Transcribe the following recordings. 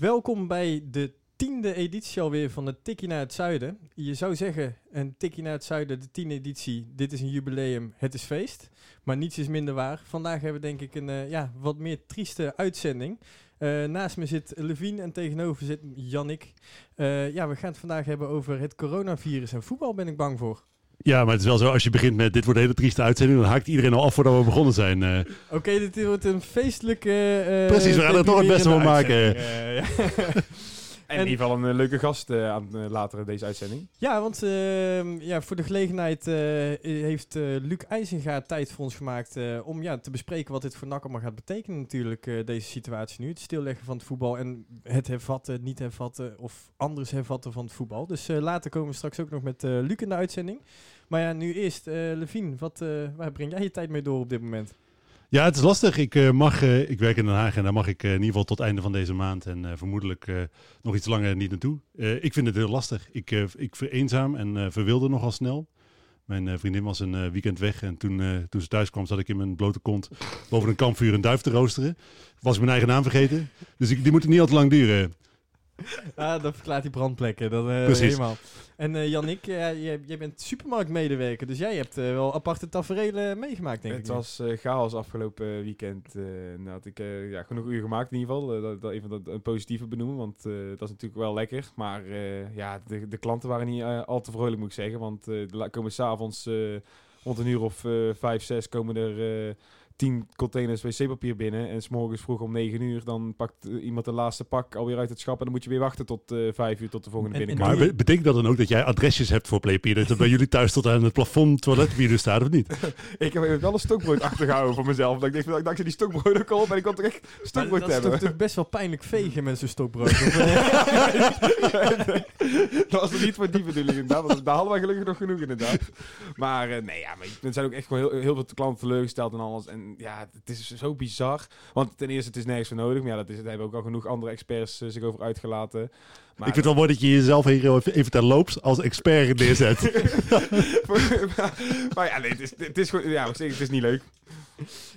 Welkom bij de tiende editie alweer van de Tikkie naar het Zuiden. Je zou zeggen, een Tikkie naar het Zuiden, de tiende editie. Dit is een jubileum, het is feest. Maar niets is minder waar. Vandaag hebben we denk ik een eh, ja, wat meer trieste uitzending. Eh, naast me zit Levine en tegenover zit Jannik. Eh, ja, we gaan het vandaag hebben over het coronavirus en voetbal ben ik bang voor. Ja, maar het is wel zo, als je begint met dit wordt een hele trieste uitzending, dan haakt iedereen al af voordat we begonnen zijn. eh. Oké, dit wordt een feestelijke... eh, Precies, we gaan er toch het beste van maken. ja. En, in ieder geval een eh, leuke gast eh, aan eh, later deze uitzending. Ja, want ehm, ja, voor de gelegenheid heeft Luc IJzinga tijd voor ons gemaakt om ja, te bespreken wat dit voor NAC allemaal gaat betekenen natuurlijk, deze situatie nu. Het stilleggen van het voetbal en het hervatten, niet hervatten of anders hervatten van het voetbal. Dus later komen we straks ook nog met Luc in de uitzending. Maar ja, nu eerst, Levine, wat, waar breng jij je tijd mee door op dit moment? Ja, het is lastig. Ik, eh, mag, eh, ik werk in Den Haag en daar mag ik eh, in ieder geval tot einde van deze maand en vermoedelijk nog iets langer niet naartoe. Ik vind het heel lastig. Ik, ik vereenzaam en verwilde nogal snel. Mijn vriendin was een weekend weg en toen, toen ze thuis kwam zat ik in mijn blote kont boven een kampvuur een duif te roosteren. Was mijn eigen naam vergeten. Dus ik, die moet niet al te lang duren. Ah, dat verklaart die brandplekken, dat eh, Precies. helemaal. En eh Jannik, ja, jij, jij bent supermarktmedewerker, dus jij hebt eh, wel aparte tafereelen meegemaakt, denk ik. het was chaos afgelopen weekend. nou had ik ja, genoeg uur gemaakt in ieder geval. Dat, dat even dat, een positieve benoemen, want dat is natuurlijk wel lekker. Maar ja, de, de klanten waren niet al te vrolijk moet ik zeggen. Want er komen s'avonds uh, rond een uur of vijf, zes komen er... eh, 10 containers wc-papier binnen. En s'morgens vroeg om 9 uur, dan pakt eh, iemand de laatste pak alweer uit het schap. En dan moet je weer wachten tot eh 5 uur tot de volgende En- en binnenkomt. Maar be- betekent dat dan ook dat jij adresjes hebt voor Playpeer? Dat er bij jullie thuis tot aan het plafond toiletpapier staat of niet? Ik heb even wel een stokbrood achtergehouden voor mezelf. Dat ik dacht, dankzij die stokbrood ook al, ben ik kon toch echt stokbrood dat is hebben. toch, toch best wel pijnlijk vegen met zo'n stokbrood. eh? dat was er niet voor die bedoeling inderdaad. want Daar hadden wij gelukkig nog genoeg inderdaad. Maar eh, nee, ja, maar er zijn ook echt gewoon heel, heel veel klanten teleurgesteld en alles. En ja, het is zo bizar. Want ten eerste, het is nergens voor nodig. Maar ja, dat is, daar hebben ook al genoeg andere experts eh, zich over uitgelaten. Maar ik vind het wel mooi dat je jezelf hier even, even terloops als expert neerzet. maar, maar ja, nee, het is, het is gewoon, ja, ik zeg, het is niet leuk.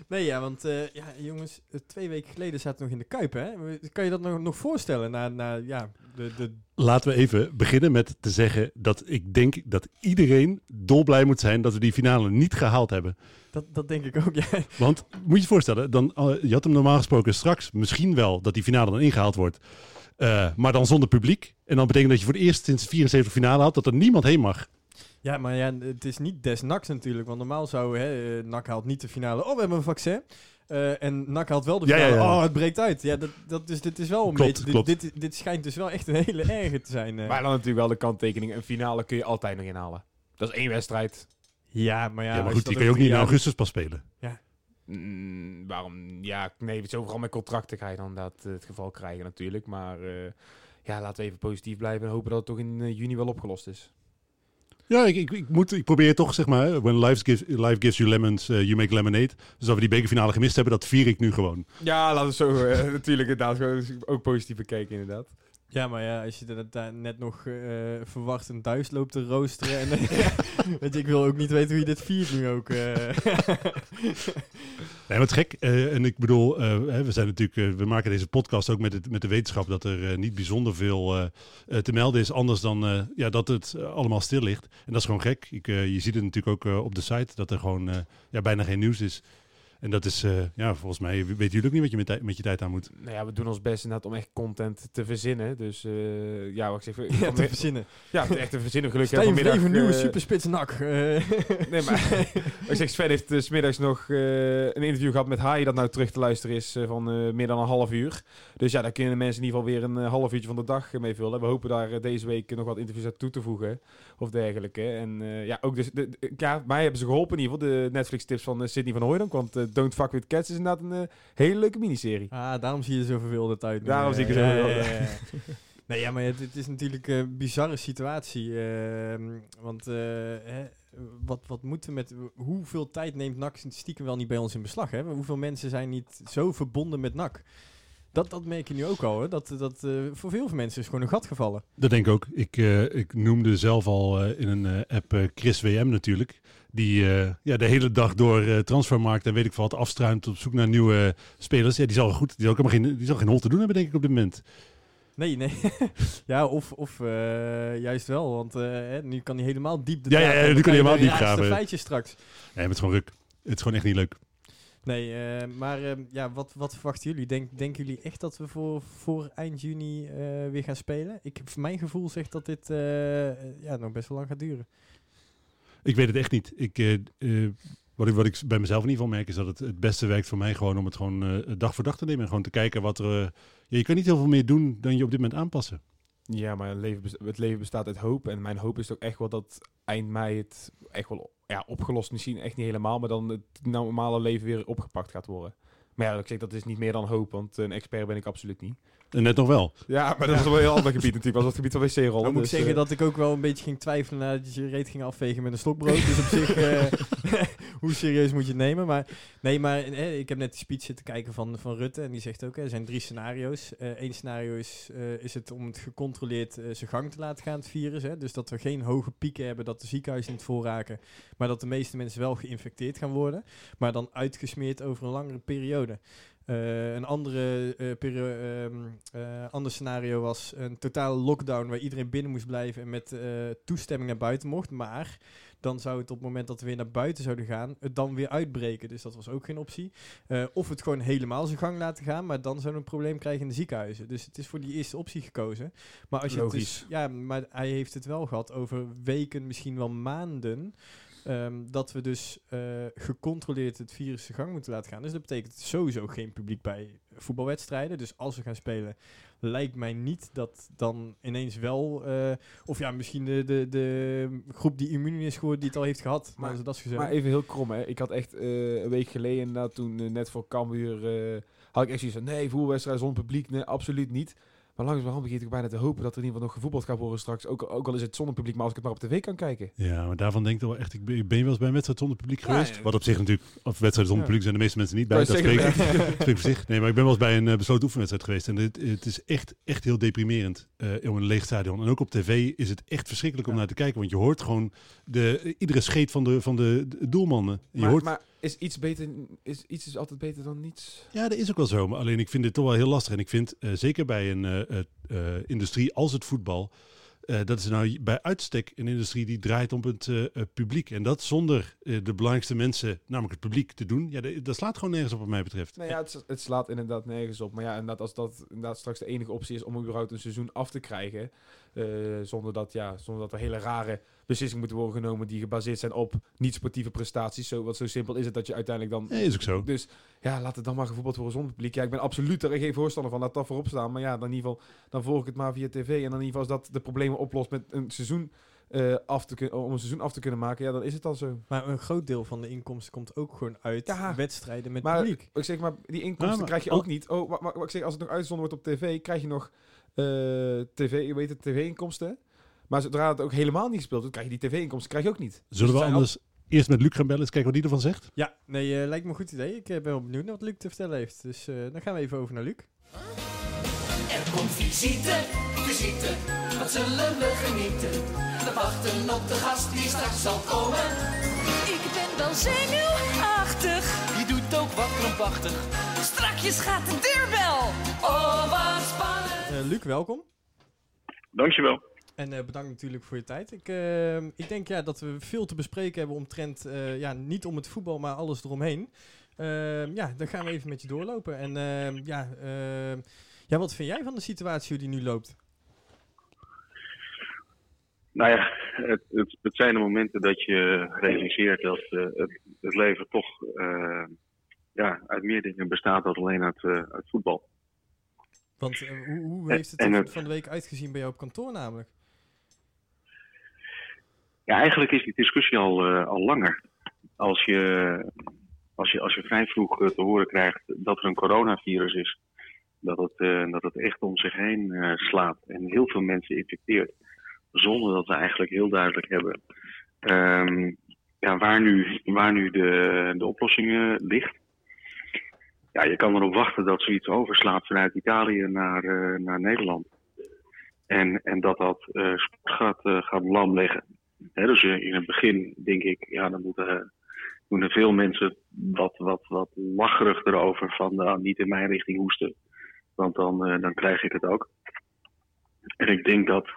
nee, ja, want eh, ja, jongens, eh, twee weken geleden zaten we nog in de Kuip, hè? Kan je dat nog, nog voorstellen? Na, na ja, de, de, Laten we even beginnen met te zeggen dat ik denk dat iedereen dolblij moet zijn dat we die finale niet gehaald hebben. dat, dat denk ik ook, ja. Want moet je je voorstellen, dan, eh, je had hem normaal gesproken straks misschien wel dat die finale dan ingehaald wordt. eh, maar dan zonder publiek. En dan betekent dat je voor het eerst sinds 74 finale had dat er niemand heen mag. Ja, maar ja, het is niet des NACs natuurlijk. Want normaal zou hè, eh, NAC haalt niet de finale. Oh, we hebben een vaccin. Eh, en NAC haalt wel de Ja, ja, finale. ja. Oh, het breekt uit. Ja, dat, dat, dus dit is wel een Klopt, beetje... klopt. Dit, dit, dit schijnt dus wel echt een hele erge te zijn. eh. Maar dan natuurlijk wel de kanttekening. Een finale kun je altijd nog inhalen. Dat is één wedstrijd. ja, maar ja... Ja, maar goed, die kun je ook niet in augustus pas spelen. Mm, waarom? Ja, nee, het is overal met contracten ga je dan dat eh, het geval krijgen natuurlijk. Maar eh, ja, laten we even positief blijven en hopen dat het toch in juni wel opgelost is. Ja, ik, ik, moet, ik probeer toch, zeg maar, when life gives, life gives you lemons, eh, you make lemonade. Dus dat we die bekerfinale gemist hebben, dat vier ik nu gewoon. Ja, laten we zo eh, natuurlijk inderdaad ook positief bekijken inderdaad. Ja, maar ja, als je dat daar net nog eh verwacht een thuis loopt te roosteren. En, weet je, ik wil ook niet weten hoe je dit viert nu ook. eh. Nee, wat gek. Eh, en ik bedoel, eh, hè, we zijn natuurlijk, we maken deze podcast ook met, het, met de wetenschap dat er eh, niet bijzonder veel te melden is, anders dan eh, ja, dat het allemaal stil ligt. En dat is gewoon gek. Ik, eh, je ziet het natuurlijk ook op de site dat er gewoon eh, ja, bijna geen nieuws is. En dat is, eh, ja, volgens mij weten jullie ook niet wat je met, met je tijd aan moet. Nou ja, we doen ons best inderdaad om echt content te verzinnen. Dus eh, ja, wat ik zeg. ja, te verzinnen. ja, echt te verzinnen. Gelukkig Stijn vanmiddag, Vreven, nieuwe eh, superspits nak. Eh, Nee, maar ik zeg, Sven heeft uh, smiddags nog eh, een interview gehad met Haai dat nou terug te luisteren is van eh, meer dan een half uur. Dus ja, daar kunnen mensen in ieder geval weer een half uurtje van de dag mee vullen. We hopen daar deze week nog wat interviews aan toe te voegen of dergelijke. En eh, ja, ook dus, de, de- ja, mij hebben ze geholpen in ieder geval, de Netflix tips van eh, Sydney van Hooydonk. Want eh, Don't Fuck With Cats is inderdaad een hele leuke miniserie. Ah, daarom zie je zo verwilderd uit. nu. Daarom zie ik er zo Ja, ja, verwilderd. ja, ja. Nee, ja, maar het, het is natuurlijk een bizarre situatie. ehm, want hè, wat, wat moeten we met... Hoeveel tijd neemt NAC stiekem wel niet bij ons in beslag? Hè? Hoeveel mensen zijn niet zo verbonden met NAC? Dat, dat merk je nu ook al. Hè? Dat, dat, eh, voor veel mensen is gewoon een gat gevallen. Dat denk ik ook. Ik, eh, ik noemde zelf al eh, in een app Chris WM natuurlijk. Die ja, de hele dag door transfermarkt en weet ik wat afstruimt op zoek naar nieuwe spelers. Ja, die zal goed. Die zal helemaal geen, die zal geen hol te doen hebben, denk ik, op dit moment. Nee, nee. ja, of, of juist wel. Want nu kan hij helemaal diep de Ja, ja, ja, nu kan hij helemaal diep graven. feitjes straks. Nee, maar het is gewoon ruk. Het is gewoon echt niet leuk. Nee, eh, maar eh, ja, wat, wat verwachten jullie? Denk, denken jullie echt dat we voor, voor eind juni eh, weer gaan spelen? Ik, mijn gevoel zegt dat dit eh, ja, nog best wel lang gaat duren. Ik weet het echt niet. Ik, wat, ik, wat ik bij mezelf in ieder geval merk is dat het het beste werkt voor mij gewoon om het gewoon dag voor dag te nemen. En gewoon te kijken wat er... ja, je kan niet heel veel meer doen dan je op dit moment aanpassen. Ja, maar het leven, het leven bestaat uit hoop. En mijn hoop is toch echt wel dat eind mei het echt wel ja, opgelost, misschien echt niet helemaal, maar dan het normale leven weer opgepakt gaat worden. Maar ja, ik zeg, dat is niet meer dan hoop, want een expert ben ik absoluut niet. En net nog wel. Ja, maar dat is wel een heel ander gebied natuurlijk. Dat was het gebied van wc-rollen. Dan moet dus, ik zeggen eh, dat ik ook wel een beetje ging twijfelen nadat je je reet ging afvegen met een stokbrood. dus op zich, eh, hoe serieus moet je het nemen? Maar nee, maar eh, ik heb net die speech zitten kijken van, van Rutte. En die zegt ook, eh, er zijn drie scenario's. Eén scenario is, eh, is het om het gecontroleerd eh, zijn gang te laten gaan, het virus. Hè? Dus dat we geen hoge pieken hebben, dat de ziekenhuizen niet vol raken. Maar dat de meeste mensen wel geïnfecteerd gaan worden. Maar dan uitgesmeerd over een langere periode. Eh, een andere, eh, ander scenario was een totale lockdown waar iedereen binnen moest blijven en met toestemming naar buiten mocht. Maar dan zou het op het moment dat we weer naar buiten zouden gaan, het dan weer uitbreken. Dus dat was ook geen optie. Of het gewoon helemaal zijn gang laten gaan, maar dan zouden we een probleem krijgen in de ziekenhuizen. Dus het is voor die eerste optie gekozen. Maar als je het dus, ja, maar hij heeft het wel gehad over weken, misschien wel maanden. Ehm, dat we dus eh, gecontroleerd het virus zijn gang moeten laten gaan. Dus dat betekent sowieso geen publiek bij voetbalwedstrijden. Dus als we gaan spelen, lijkt mij niet dat dan ineens wel... eh, of ja, misschien de, de, de groep die immuun is geworden, die het al heeft gehad. Maar- dat is gezegd. Maar even heel krom, hè. Ik had echt eh, een week geleden, toen net voor Cambuur, had ik echt zoiets van, nee, voetbalwedstrijd zonder publiek, nee, absoluut niet. Maar langzamerhand begin ik bijna te hopen dat er in ieder geval nog gevoetbald gaat worden straks. Ook, ook al is het zonder publiek, maar als ik het maar op tv kan kijken. Ja, maar daarvan denk ik wel echt... Ik ben, ben je wel eens bij een wedstrijd zonder publiek Ja, geweest? Wat op zich natuurlijk... Of wedstrijden zonder Ja. publiek zijn de meeste mensen niet bij. Dat spreekt, ja. zich. Nee, maar ik ben wel eens bij een eh, besloten oefenwedstrijd geweest. En het, het is echt, echt heel deprimerend eh om een leeg stadion. En ook op tv is het echt verschrikkelijk om naar te kijken. Want je hoort gewoon de, iedere scheet van de, van de, de doelmannen. En je Maar, hoort, maar is iets beter, is iets is altijd beter dan niets? Ja, dat is ook wel zo. Maar alleen ik vind dit toch wel heel lastig. En ik vind eh, zeker bij een eh, eh, industrie als het voetbal. dat is nou bij uitstek een industrie die draait om het publiek. En dat zonder de belangrijkste mensen, namelijk het publiek, te doen. Ja, dat, slaat gewoon nergens op, wat mij betreft. Nou ja, het, het slaat inderdaad nergens op. Maar ja, inderdaad, als dat inderdaad straks de enige optie is om überhaupt een seizoen af te krijgen. zonder, dat, ja, zonder dat er hele rare beslissingen moeten worden genomen die gebaseerd zijn op niet-sportieve prestaties. Zo, wat zo simpel is het dat je uiteindelijk dan... Nee, is ook zo. Dus ja, laat het dan maar gevoetbald worden zonder publiek. Ja, ik ben absoluut er geen voorstander van. Laat dat voorop staan. Maar ja, dan in ieder geval, dan volg ik het maar via tv. En dan in ieder geval als dat de problemen oplost met een seizoen eh, af te kun- om een seizoen af te kunnen maken. Ja, dan is het al zo. Maar een groot deel van de inkomsten komt ook gewoon uit Ja. wedstrijden met Maar publiek. ik zeg maar, die inkomsten Ja, maar krijg je al- ook niet. Oh, maar, maar, maar ik zeg, als het nog uitgezonden wordt op tv, krijg je nog eh, tv, je weet het, tv-inkomsten. Maar zodra het ook helemaal niet gespeeld wordt, krijg je die tv-inkomsten krijg je ook niet. Zullen we Dus zijn anders eerst met Luc gaan bellen? Eens kijken wat die ervan zegt? Ja, nee, eh, lijkt me een goed idee. Ik eh, ben wel benieuwd naar wat Luc te vertellen heeft. Dus eh, dan gaan we even over naar Luc. Er komt visite, visite, wat zullen we genieten? We wachten op de gast die straks zal komen. Ik ben wel zenuwachtig. Die doet ook wat krampachtig. Strakjes gaat de deurbel. Oh, wat spannend. Eh, Luc, welkom. Dankjewel. En eh, bedankt natuurlijk voor je tijd. Ik, eh, ik denk ja, dat we veel te bespreken hebben omtrent, eh, ja, niet om het voetbal, maar alles eromheen. Eh, ja, dan gaan we even met je doorlopen. En eh, ja, eh, ja, wat vind jij van de situatie die nu loopt? Nou ja, het, het, het zijn de momenten dat je realiseert dat het, het leven toch ja, uit meer dingen bestaat dan alleen uit, uit voetbal. Want hoe, hoe heeft het en het- van de week uitgezien bij jou op kantoor namelijk? Ja, eigenlijk is die discussie al, eh, al langer. Als je, als je, als je vrij vroeg eh, te horen krijgt dat er een coronavirus is, dat het, eh, dat het echt om zich heen eh, slaat en heel veel mensen infecteert, zonder dat we eigenlijk heel duidelijk hebben ehm, ja, waar nu, waar nu de, de oplossing eh, ligt. Ja, je kan erop wachten dat zoiets overslaat vanuit Italië naar, naar Nederland. En, en dat dat gaat, gaat lam. Dus eh, in het begin denk ik, ja, dan moeten, eh, veel mensen wat, wat, wat lacherig erover van nou, niet in mijn richting hoesten. Want dan, eh, dan krijg ik het ook. En ik denk dat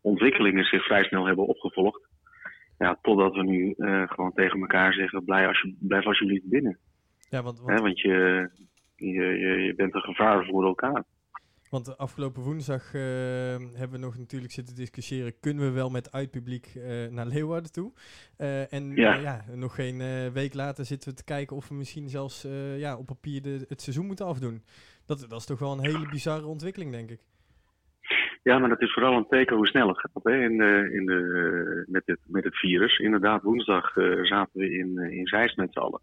ontwikkelingen zich vrij snel hebben opgevolgd. Ja, totdat we nu gewoon tegen elkaar zeggen, blijf, alsje, blijf alsjeblieft binnen. Ja, want, Hè, want, want je, je, je, je bent een gevaar voor elkaar. Want afgelopen woensdag eh, hebben we nog natuurlijk zitten discussiëren. Kunnen we wel met uitpubliek eh naar Leeuwarden toe? Eh, en Ja. ja, nog geen week later zitten we te kijken of we misschien zelfs ja, op papier de, het seizoen moeten afdoen. Dat, dat is toch wel een hele bizarre ontwikkeling, denk ik. Ja, maar dat is vooral een teken hoe snel het gaat hè, in de, in de, met, het, met het virus. Inderdaad, woensdag zaten we in, in Zeist met z'n allen.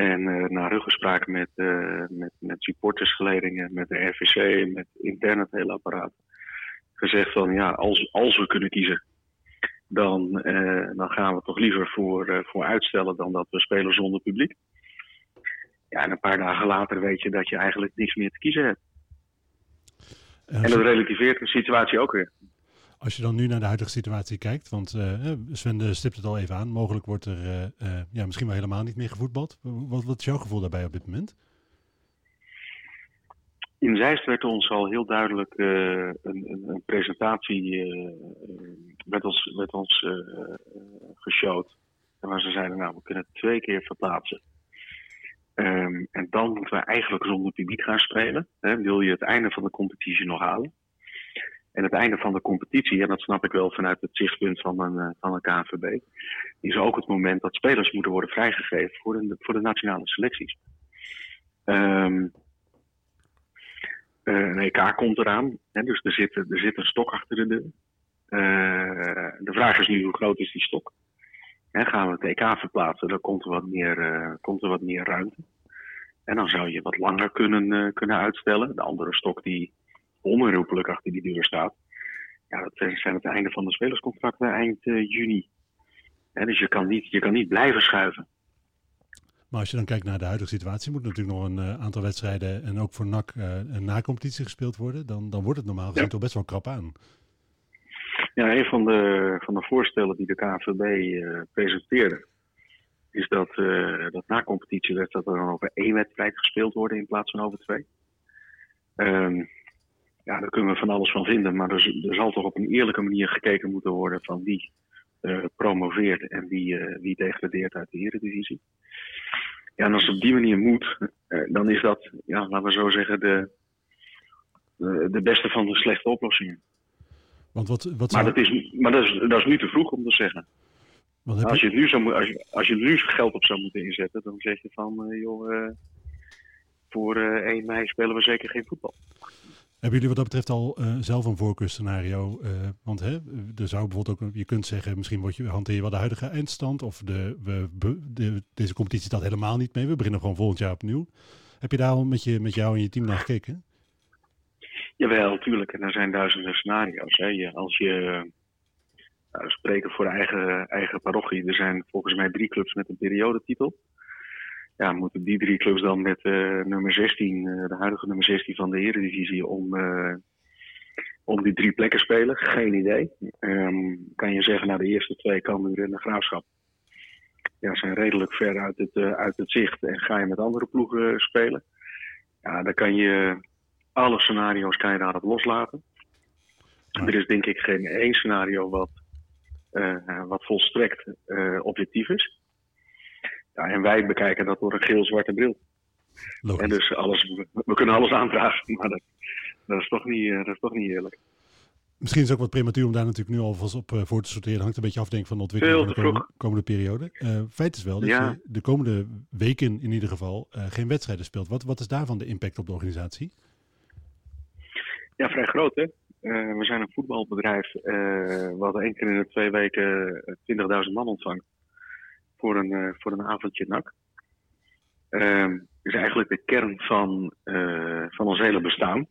En eh, na ruggespraak met, eh, met, met supportersgeledingen, met de RVC, met intern het hele apparaat. Gezegd van ja, als, als we kunnen kiezen, dan, eh, dan gaan we toch liever voor, voor uitstellen dan dat we spelen zonder publiek. Ja, en een paar dagen later weet je dat je eigenlijk niks meer te kiezen hebt. En dat relativeert de situatie ook weer. Als je dan nu naar de huidige situatie kijkt, want eh, Sven stipt het al even aan, mogelijk wordt er eh, ja, misschien wel helemaal niet meer gevoetbald. Wat, wat is jouw gevoel daarbij op dit moment? In Zeist werd ons al heel duidelijk een, een, een presentatie werd ons, werd ons geshowd. En waar ze zeiden, nou, we kunnen het twee keer verplaatsen. Ehm, en dan moeten we eigenlijk zonder publiek gaan spelen. Hè, wil je het einde van de competitie nog halen? En het einde van de competitie, en dat snap ik wel vanuit het zichtpunt van een, eh, van een KNVB, is ook het moment dat spelers moeten worden vrijgegeven voor de, voor de nationale selecties. Eh, een EK komt eraan, hè, dus er zit, er zit een stok achter de deur. Eh, de vraag is nu hoe groot is die stok? Hè, gaan we het EK verplaatsen, dan komt er wat meer, komt er wat meer ruimte. En dan zou je wat langer kunnen, kunnen uitstellen. De andere stok die onherroepelijk achter die deur staat. Ja, dat zijn het einde van de spelerscontracten eind eh, juni. Hè, dus je kan, niet, je kan niet blijven schuiven. Maar als je dan kijkt naar de huidige situatie, moet natuurlijk nog een eh, aantal wedstrijden en ook voor NAC eh, een na-competitie gespeeld worden. Dan, dan wordt het normaal gezien Ja. toch best wel krap aan. Ja, een van de, van de voorstellen die de KNVB eh, presenteerde, is dat, eh dat na competitiewedstrijd er dan over één wedstrijd gespeeld worden in plaats van over twee. Ehm, ja, daar kunnen we van alles van vinden, maar er, er zal toch op een eerlijke manier gekeken moeten worden van wie eh, promoveert en wie, eh, wie degradeert uit de Eredivisie. Ja, en als het op die manier moet, eh, dan is dat, ja, laten we zo zeggen, de, de, de beste van de slechte oplossingen. Want wat, wat Maar, dat is, maar dat, is, dat is nu te vroeg om te zeggen. wat Als je, het nu zou, als, je, als je er nu geld op zou moeten inzetten, dan zeg je van, joh, voor eh 1 mei spelen we zeker geen voetbal. Hebben jullie wat dat betreft al eh, zelf een voorkeurscenario? Eh, want hè, er zou bijvoorbeeld ook, je kunt zeggen, misschien word je, hanteer je wel de huidige eindstand. Of de, we, de, deze competitie staat helemaal niet mee. We beginnen gewoon volgend jaar opnieuw. Heb je daar al met, je, met jou en je team naar gekeken? Jawel, tuurlijk. En er zijn duizenden scenario's. Hè. Als je nou, we spreken voor eigen, eigen parochie, er zijn volgens mij drie clubs met een periodetitel. Ja, moeten die drie clubs dan met eh, nummer 16, eh, de huidige nummer 16 van de Eredivisie, om, eh, om die drie plekken spelen? Geen idee. Ehm, kan je zeggen, nou de eerste twee komen weer in de graafschap. Ja, zijn redelijk ver uit het, eh, uit het zicht. En ga je met andere ploegen spelen? Ja, dan kan je alle scenario's kan je daarop loslaten. Ja. Er is denk ik geen één scenario wat, eh, wat volstrekt eh, objectief is. En wij bekijken dat door een geel-zwarte bril. Logisch. En dus alles, we, we kunnen alles aanvragen, maar dat, dat, is toch niet, eh, dat is toch niet eerlijk. Misschien is het ook wat prematuur om daar natuurlijk nu alvast op eh, voor te sorteren. Hangt een beetje af denk ik, van de ontwikkeling van de komende, komende periode. Eh, feit is wel dat Ja. je de komende weken in ieder geval geen wedstrijden speelt. Wat, wat is daarvan de impact op de organisatie? Ja, vrij groot hè. We zijn een voetbalbedrijf wat één keer in de twee weken eh, 20.000 man ontvangt voor een, eh, voor een avondje NAC. ehm, is eigenlijk de kern van, eh, van ons hele bestaan.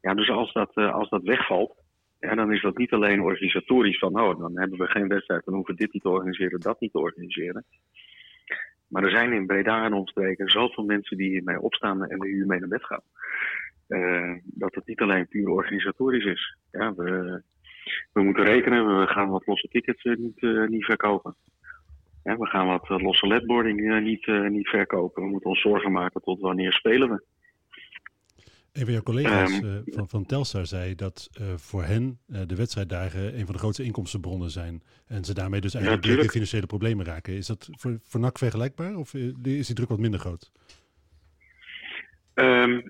Ja, dus als dat, eh, als dat wegvalt, ja, dan is dat niet alleen organisatorisch van, oh, dan hebben we geen wedstrijd, dan hoeven we dit niet te organiseren, dat niet te organiseren. Maar er zijn in Breda en omstreken zoveel mensen die hiermee opstaan en die hiermee naar bed gaan. Dat het niet alleen puur organisatorisch is. Ja, we, we moeten rekenen, we gaan wat losse tickets niet, niet verkopen. Ja, we gaan wat eh, losse ledboarding eh, niet, eh, niet verkopen. We moeten ons zorgen maken tot wanneer spelen we. Een van jouw collega's Ehm, eh, van, van Telstar zei dat voor hen de wedstrijddagen een van de grootste inkomstenbronnen zijn. En ze daarmee dus eigenlijk tuurlijk. financiële problemen raken. Is dat voor, voor NAC vergelijkbaar of is die druk wat minder groot? Ehm,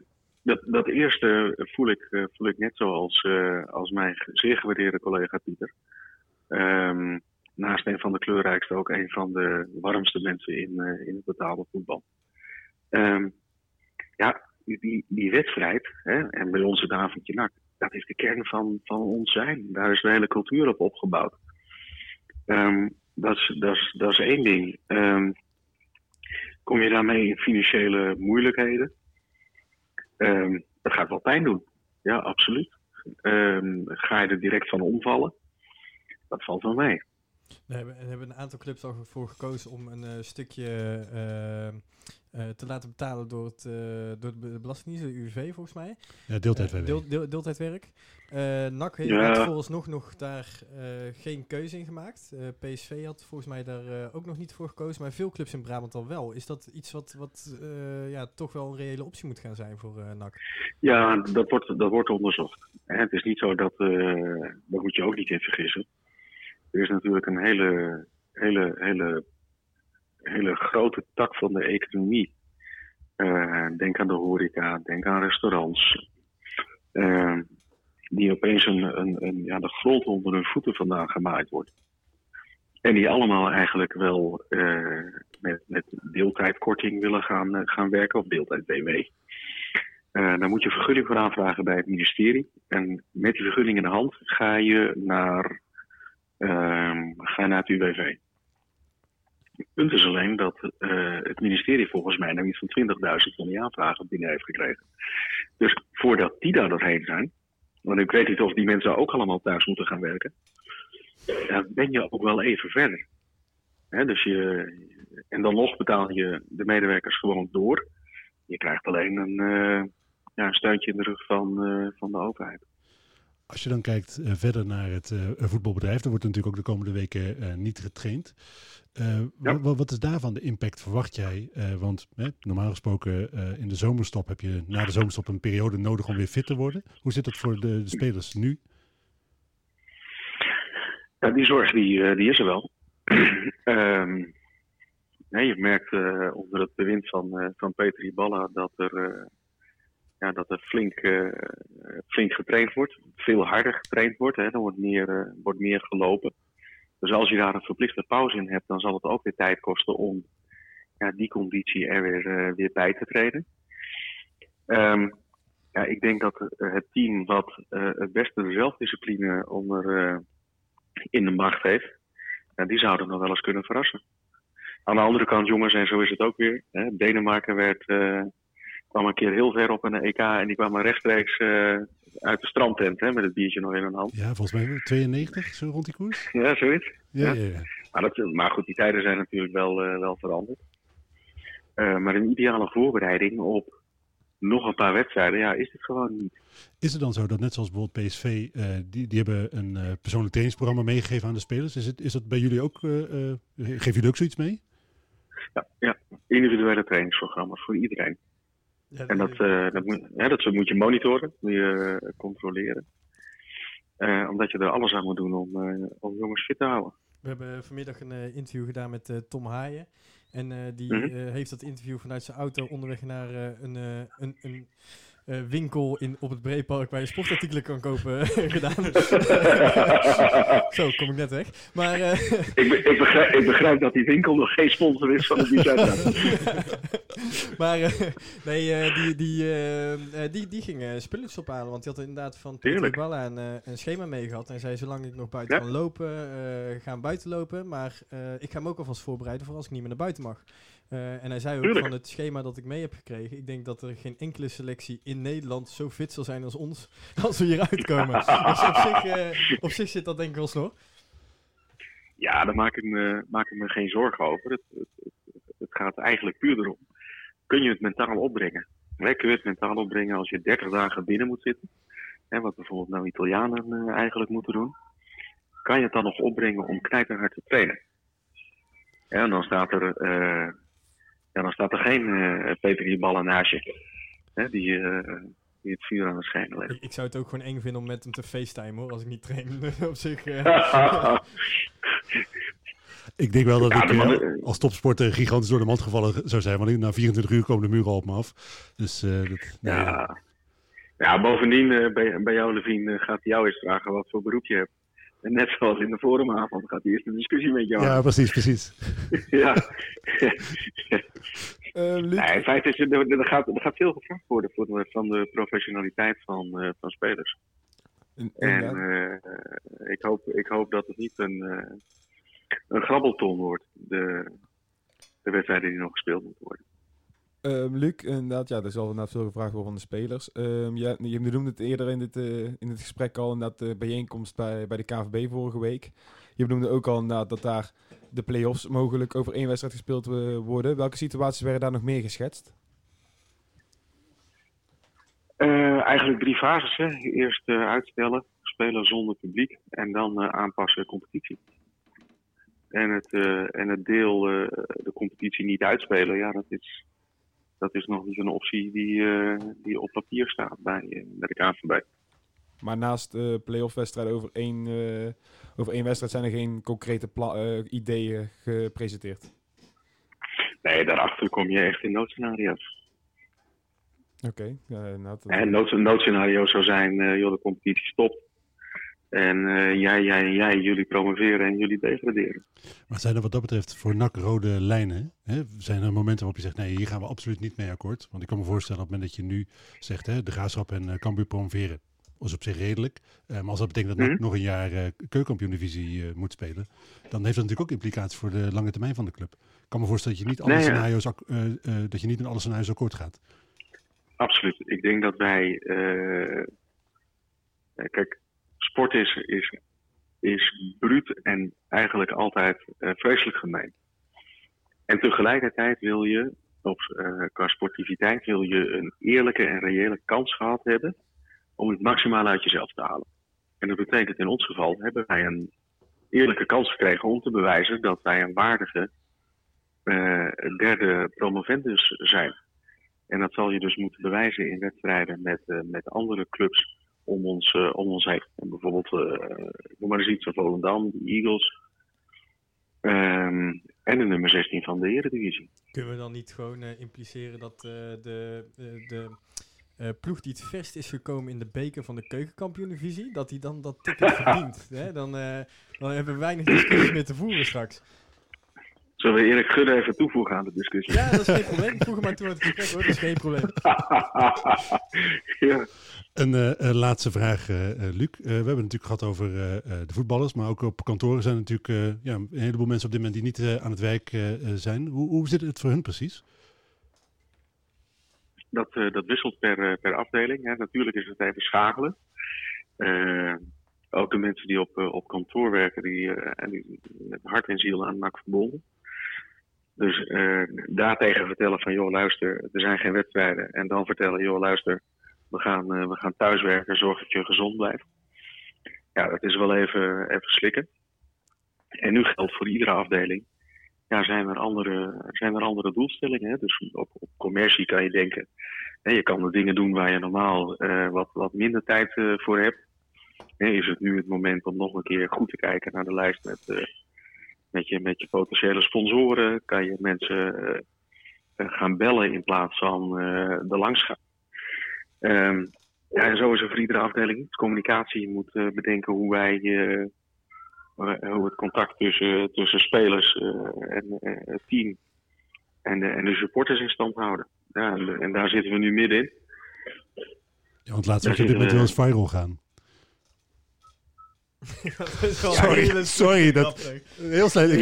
dat, dat eerste voel ik, voel ik net zoals eh, als mijn zeer gewaardeerde collega Pieter. Ehm, naast een van de kleurrijkste ook een van de warmste mensen in, eh, in het betaalde voetbal. Ehm, ja, die- die, wedstrijd, hè, en bij ons het avondje dat is de kern van, van ons zijn. Daar is de hele cultuur op opgebouwd. Ehm, dat, is, dat, is, dat is één ding. Ehm, kom je daarmee in financiële moeilijkheden? Dat gaat wel pijn doen. Ja, absoluut. Ga je er direct van omvallen? Dat valt wel mee. We hebben, er hebben een aantal clubs al voor gekozen om een eh, stukje eh, eh, te laten betalen door, het, door de Belastingdienst, de UWV volgens mij. Ja, deeltijd deel, deel, deeltijdwerk. Eh NAC heeft Ja. vooralsnog nog daar eh, geen keuze in gemaakt. Eh, PSV had volgens mij daar eh, ook nog niet voor gekozen, maar veel clubs in Brabant al wel. Is dat iets wat, wat eh, ja, toch wel een reële optie moet gaan zijn voor eh NAC? Ja, dat wordt, dat wordt onderzocht. Hè, het is niet zo dat, eh daar moet je ook niet in vergissen. Er is natuurlijk een hele, hele, hele, hele grote tak van de economie. Eh, denk aan de horeca, denk aan restaurants. Eh, die opeens een, een, ja, de grond onder hun voeten vandaan gemaaid wordt. En die allemaal eigenlijk wel eh, met, met deeltijdkorting willen gaan, gaan werken, of deeltijd-BW. Eh, dan moet je vergunning voor aanvragen bij het ministerie. En met die vergunning in de hand ga je naar, ga je naar het UWV. Het punt is alleen dat eh, het ministerie volgens mij nou iets van 20.000 van die aanvragen binnen heeft gekregen. Dus voordat die daar doorheen zijn, want ik weet niet of die mensen ook allemaal thuis moeten gaan werken, dan ben je ook wel even verder. Dus je, en dan nog betaal je de medewerkers gewoon door. Je krijgt alleen een, eh, ja, steuntje in de rug van, eh, van de overheid. Als je dan kijkt eh, verder naar het eh, voetbalbedrijf, dan wordt natuurlijk ook de komende weken eh, niet getraind. Ja. wat is daarvan de impact, verwacht jij? Want hè, normaal gesproken in de zomerstop heb je na de zomerstop een periode nodig om weer fit te worden. Hoe zit dat voor de, de spelers nu? Ja, die zorg die, die is er wel. Ehm, nee, je merkt onder het bewind van, van Peter Iballa dat er, ja, dat er flink, eh, flink getraind wordt. Veel harder getraind wordt. Hè. Er wordt meer, eh, wordt meer gelopen. Dus als je daar een verplichte pauze in hebt, dan zal het ook weer tijd kosten om ja, die conditie er weer, eh, weer bij te treden. Ehm, ja, ik denk dat het team wat het beste zelfdiscipline onder, in de macht heeft, ja, die zouden nog wel eens kunnen verrassen. Aan de andere kant, jongens, en zo is het ook weer. Hè, Denemarken werd, kwam een keer heel ver op de EK en die kwamen rechtstreeks eh, uit de strandtent hè, met het biertje nog in hun hand. Ja, volgens mij 92, zo rond die koers. Ja, zoiets. Ja, Ja. ja, ja. Maar, dat, maar goed, die tijden zijn natuurlijk wel, eh, wel veranderd. Eh, maar een ideale voorbereiding op nog een paar wedstrijden, ja, is het gewoon niet. Is het dan zo dat net zoals bijvoorbeeld PSV, die, die hebben een persoonlijk trainingsprogramma meegegeven aan de spelers. Is, het, is dat bij jullie ook, geven jullie ook zoiets mee? Ja, ja, individuele trainingsprogramma's voor iedereen. Ja, En dat, eh, dat, moet, hè, dat moet je monitoren, moet je eh, controleren. Eh, omdat je er alles aan moet doen om, om jongens fit te houden. We hebben vanmiddag een interview gedaan met Tom Haaien. En die Mhm. heeft dat interview vanuit zijn auto onderweg naar een, een, een eh, winkel in, op het Breepark waar je sportartikelen kan kopen gedaan. Zo, kom ik net weg. Maar eh, ik, be- ik, begrijp, ik begrijp dat die winkel nog geen sponsor is van de Bizet. maar eh, nee, eh, die, die, eh, eh, die, die ging eh, spulletjes ophalen. Want die had inderdaad van Tuurlijk. Balla een, eh, een schema mee gehad. En zei, zolang ik nog buiten Ja. kan lopen, eh, gaan buiten lopen. Maar eh, ik ga hem ook alvast voorbereiden voor als ik niet meer naar buiten mag. Eh, en hij zei ook Tuurlijk. van het schema dat ik mee heb gekregen. Ik denk dat er geen enkele selectie in Nederland zo fit zal zijn als ons. Als we hier uitkomen. dus op zich, eh, op zich zit dat denk ik wel snor. Ja, daar maak ik me, maak ik me geen zorgen over. Het, het, het, het gaat eigenlijk puur erom. Kun je het mentaal opbrengen? Hè, kun je het mentaal opbrengen als je 30 dagen binnen moet zitten? Hè, wat bijvoorbeeld nou Italianen eh, eigenlijk moeten doen. Kan je het dan nog opbrengen om knijterhard te trainen? Ja, en dan staat er, ja, dan staat er geen eh Peter die ballen naast je. Hè, die, eh, die het vuur aan het schijnen legt. Ik, ik zou het ook gewoon eng vinden om met hem te facetimen hoor. Als ik niet train op zich. eh. Ik denk wel dat Ja, ik als topsporter gigantisch door de mand gevallen zou zijn. Want na 24 uur komen de muren op me af. Dus eh, dat, nee, Ja. ja, bovendien eh, bij, bij jou, Levien, eh, gaat hij jou eens vragen wat voor beroep je hebt. En net zoals in de forumavond gaat hij eerst een discussie met jou ja, precies, precies. Ja. Eh, nee, in feite is er, er, gaat, er gaat veel gevraagd worden voor de, van de professionaliteit van, eh, van spelers. in- En eh, ik, hoop, ik hoop dat het niet een, een grabbelton wordt, de, de wedstrijden die nog gespeeld moeten worden. Ehm, Luc, inderdaad, ja, er zal inderdaad veel gevraagd worden van de spelers. Ehm, ja, je noemde het eerder in dit, eh, in het gesprek al, inderdaad, de bijeenkomst bij, bij de KVB vorige week. Je benoemde ook al inderdaad dat daar de play-offs mogelijk over één wedstrijd gespeeld eh, worden. Welke situaties werden daar nog meer geschetst? Eh, eigenlijk drie fases. Hè. Eerst eh, uitstellen, spelen zonder publiek en dan eh, aanpassen competitie. En het, eh, en het deel eh, de competitie niet uitspelen, ja, dat is, dat is nog niet een optie die, eh, die op papier staat bij, eh, bij de KNVB. Maar naast eh play-off wedstrijden over één, over één wedstrijd zijn er geen concrete ideeën gepresenteerd. Nee, daarachter kom je echt in noodscenario's. Oké, ja, inderdaad. En nood, noodscenario zou zijn, joh, de competitie stopt. En eh, jij, jij, jij, jullie promoveren en jullie degraderen. Maar zijn er wat dat betreft voor NAC rode lijnen? Hè? Zijn er momenten waarop je zegt, nee, hier gaan we absoluut niet mee akkoord? Want ik kan me voorstellen op het moment dat je nu zegt, hè, de Graafschap en uh, Cambuur promoveren, is op zich redelijk. Uh, maar als dat betekent dat NAC Mhm. nog een jaar uh, keukenkampioen-divisie moet spelen, dan heeft dat natuurlijk ook implicaties voor de lange termijn van de club. Ik kan me voorstellen dat je niet alle, Nee, scenario's, eh, eh, dat je niet in alle scenario's akkoord gaat. Absoluut. Ik denk dat wij. eh, eh, kijk, sport is, is, is bruut en eigenlijk altijd eh, vreselijk gemeen. En tegelijkertijd wil je, of eh, qua sportiviteit, wil je een eerlijke en reële kans gehad hebben om het maximaal uit jezelf te halen. En dat betekent in ons geval hebben wij een eerlijke kans gekregen om te bewijzen dat wij een waardige eh, derde promovendus zijn. En dat zal je dus moeten bewijzen in wedstrijden met, met andere clubs om ons, eh, om ons heen. En bijvoorbeeld, eh noem maar eens iets van Volendam, de Eagles. Ehm, en de nummer 16 van de Eredivisie. Kunnen we dan niet gewoon eh, impliceren dat de, de, de ploeg die het verst is gekomen in de beker van de keukenkampioen-divisie, dat die dan dat ticket verdient? Hè? Dan, dan hebben we weinig discussies meer te voeren straks. Zullen we Erik Gudde even toevoegen aan de discussie? Ja, dat is geen probleem. Voeg hem maar toe aan het gesprek hoor, dat is geen probleem. ja. Een eh, eh, laatste vraag, eh, eh, Luc. Eh, we hebben het natuurlijk gehad over eh, eh, de voetballers, maar ook op kantoren zijn er natuurlijk eh, ja, een heleboel mensen op dit moment die niet eh, aan het werk zijn. Hoe, hoe zit het voor hun precies? Dat, eh, dat wisselt per, per afdeling. Hè. Natuurlijk is het even schakelen. Ook de mensen die op, op kantoor werken, die, eh, en die met hart en ziel aan NAC verbonden. Dus eh daartegen vertellen van, joh luister, er zijn geen wedstrijden. En dan vertellen, joh luister, we gaan, eh, we gaan thuiswerken, zorg dat je gezond blijft. Ja, dat is wel even, even slikken. En nu geldt voor iedere afdeling, ja, zijn er andere, zijn er andere doelstellingen. Hè? Dus op, op commercie kan je denken, hè, je kan de dingen doen waar je normaal eh, wat, wat minder tijd voor hebt. Hè, is het nu het moment om nog een keer goed te kijken naar de lijst met, met, je, met je potentiële sponsoren? Kan je mensen eh, eh, gaan bellen in plaats van eh er langs gaan? Ehm, ja, en zo is er voor iedere afdeling. Communicatie je moet bedenken hoe wij hoe het contact tussen, tussen spelers en het team en de, en de supporters in stand houden. Ja, en, en daar zitten we nu middenin. Ja, want laatst Daar zag je dit met we- eens viral gaan. dat is wel Sorry, sorry, dat-. Heel slecht.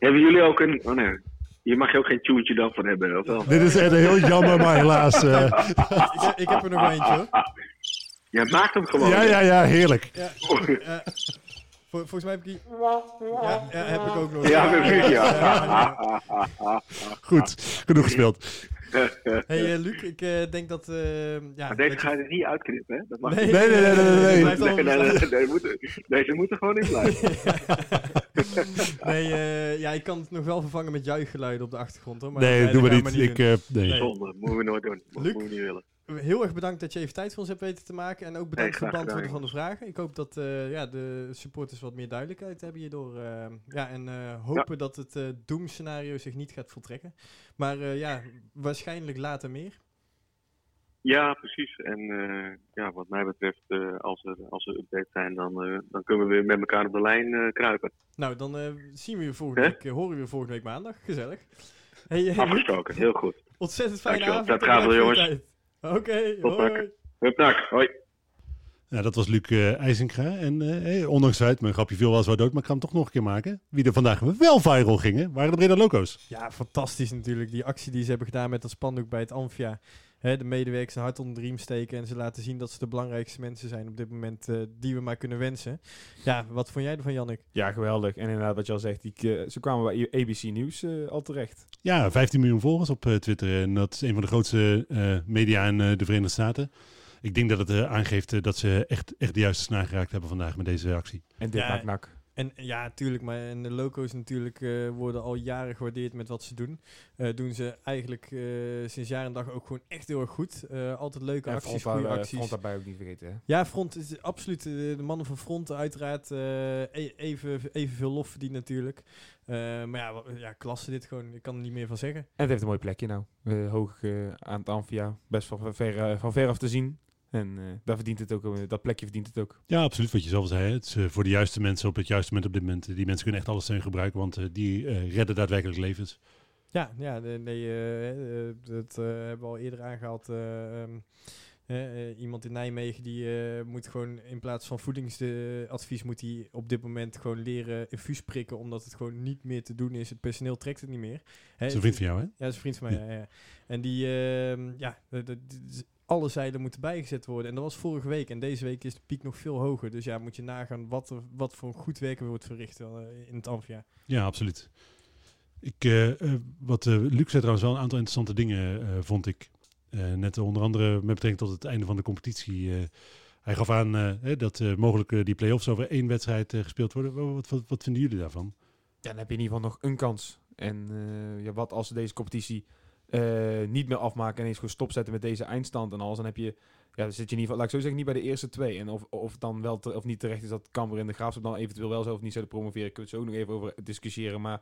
Hebben jullie ook een. Oh nee. Hier mag je ook geen tuentje dan van hebben, of wel? Dit is echt heel jammer, maar helaas. eh, ik, heb- ik heb er nog eentje hoor. Ja, maak hem gewoon. ja, ja, ja, heerlijk. Ja. Vol- volgens mij heb ik die... Ja, ja, heb ik ook nog. Ja, precies, ja. ja. Goed, genoeg gespeeld. Hey eh, Luc, ik eh, denk dat... eh, ja, Maar deze ga je- er niet uitknippen, hè? Dat mag Nee, niet. Nee, nee, nee, nee, nee, nee. Nee, nee, bestaan. nee, nee, moeten- deze moeten gewoon in blijven. nee, eh, ja, ik kan het nog wel vervangen met juichgeluiden op de achtergrond hoor. Maar Nee, dat doen we niet. Ik, eh, nee. Nee. Zonde, moeten we nooit doen. Moeten Luc? we niet willen. Heel erg bedankt dat je even tijd voor ons hebt weten te maken. En ook bedankt voor het beantwoorden van de vragen. Ik hoop dat eh, ja, de supporters wat meer duidelijkheid hebben hierdoor. eh, ja, en eh, hopen dat het doemscenario zich niet gaat voltrekken. Maar ja, waarschijnlijk later meer. Ja, precies. En ja, wat mij betreft, als, er, als er updates zijn, dan, dan kunnen we weer met elkaar op de lijn kruipen. Nou, dan zien we je volgende Hè? week, horen we je volgende week maandag. Gezellig. Hey, Afgesproken, heel goed. ontzettend fijne Dankjewel. avond. Dat gaat wel, jongens. tijd. Oké, Tot hoi. Hup, hoi. Ja, dat was Luc eh IJzenkra. En eh, hey, ondanks het feit, mijn grapje viel wel zo dood, maar ik ga hem toch nog een keer maken. Wie er vandaag wel viral gingen, waren de Breda Loco's. Ja, fantastisch natuurlijk. Die actie die ze hebben gedaan met dat spandoek bij het Amphia. Hè, de medewerkers een hart onder de riem steken. En ze laten zien dat ze de belangrijkste mensen zijn op dit moment eh, die we maar kunnen wensen. Ja, wat vond jij ervan, Jannik? Ja, geweldig. En inderdaad, wat je al zegt, die, eh, ze kwamen bij ABC Nieuws eh, al terecht. Ja, 15 miljoen volgers op eh, Twitter. En dat is een van de grootste eh, media in eh, de Verenigde Staten. Ik denk dat het eh, aangeeft dat ze echt, echt de juiste snaar geraakt hebben vandaag met deze actie. En dit Ja, maakt nak. En ja, tuurlijk, maar en de loco's natuurlijk eh, worden al jaren gewaardeerd met wat ze doen. Eh, doen ze eigenlijk eh, sinds jaar en dag ook gewoon echt heel erg goed. Altijd leuke acties, goede acties. front daarbij ook niet vergeten. Hè? Ja, Front is absoluut. de mannen van Front uiteraard e- even, evenveel lof verdiend natuurlijk. Maar ja, ja, klasse dit gewoon. Ik kan er niet meer van zeggen. En het heeft een mooi plekje nou. Hoog aan het Amphia. Best van ver, van ver af te zien. En eh, daar verdient het ook, eh, dat plekje verdient het ook. Ja, absoluut. Wat je zelf al zei. hè. Het is eh, voor de juiste mensen op het juiste moment op dit moment. Die mensen kunnen echt alle steun gebruiken, want eh, die eh, redden daadwerkelijk levens. Ja, ja nee, nee, dat eh, hebben we al eerder aangehaald. eh, ehm, eh, eh, iemand in Nijmegen die eh, moet gewoon in plaats van voedingsadvies moet hij op dit moment gewoon leren infuus prikken omdat het gewoon niet meer te doen is. Het personeel trekt het niet meer. Hè, Dat is een vriend van jou, hè? Ja, dat is een vriend van mij. Ja. Ja, En die, ehm, ja, alle zeilen moeten bijgezet worden. En dat was vorige week. En deze week is de piek nog veel hoger. Dus ja, moet je nagaan wat, er, wat voor goed werk er wordt verricht eh, in het Amphia. Ja, absoluut. Ik, eh, eh, wat eh, Luc zei trouwens wel een aantal interessante dingen, eh, vond ik. Eh, net onder andere met betrekking tot het einde van de competitie. eh, hij gaf aan eh, hè, dat eh, mogelijk die play-offs over één wedstrijd eh, gespeeld worden. Wat, wat, wat, vinden jullie daarvan? Ja, dan heb je in ieder geval nog een kans. En eh, ja, wat als ze deze competitie eh, niet meer afmaken en eens gewoon stopzetten met deze eindstand en alles, dan heb je, ja, dan zit je in ieder geval, laat ik zo zeggen, niet bij de eerste twee. En of, of dan wel te- of niet terecht is dat Cambuur en de Graafschap dan eventueel wel zelf niet zouden promoveren, kunnen we het zo nog even over discussiëren. Maar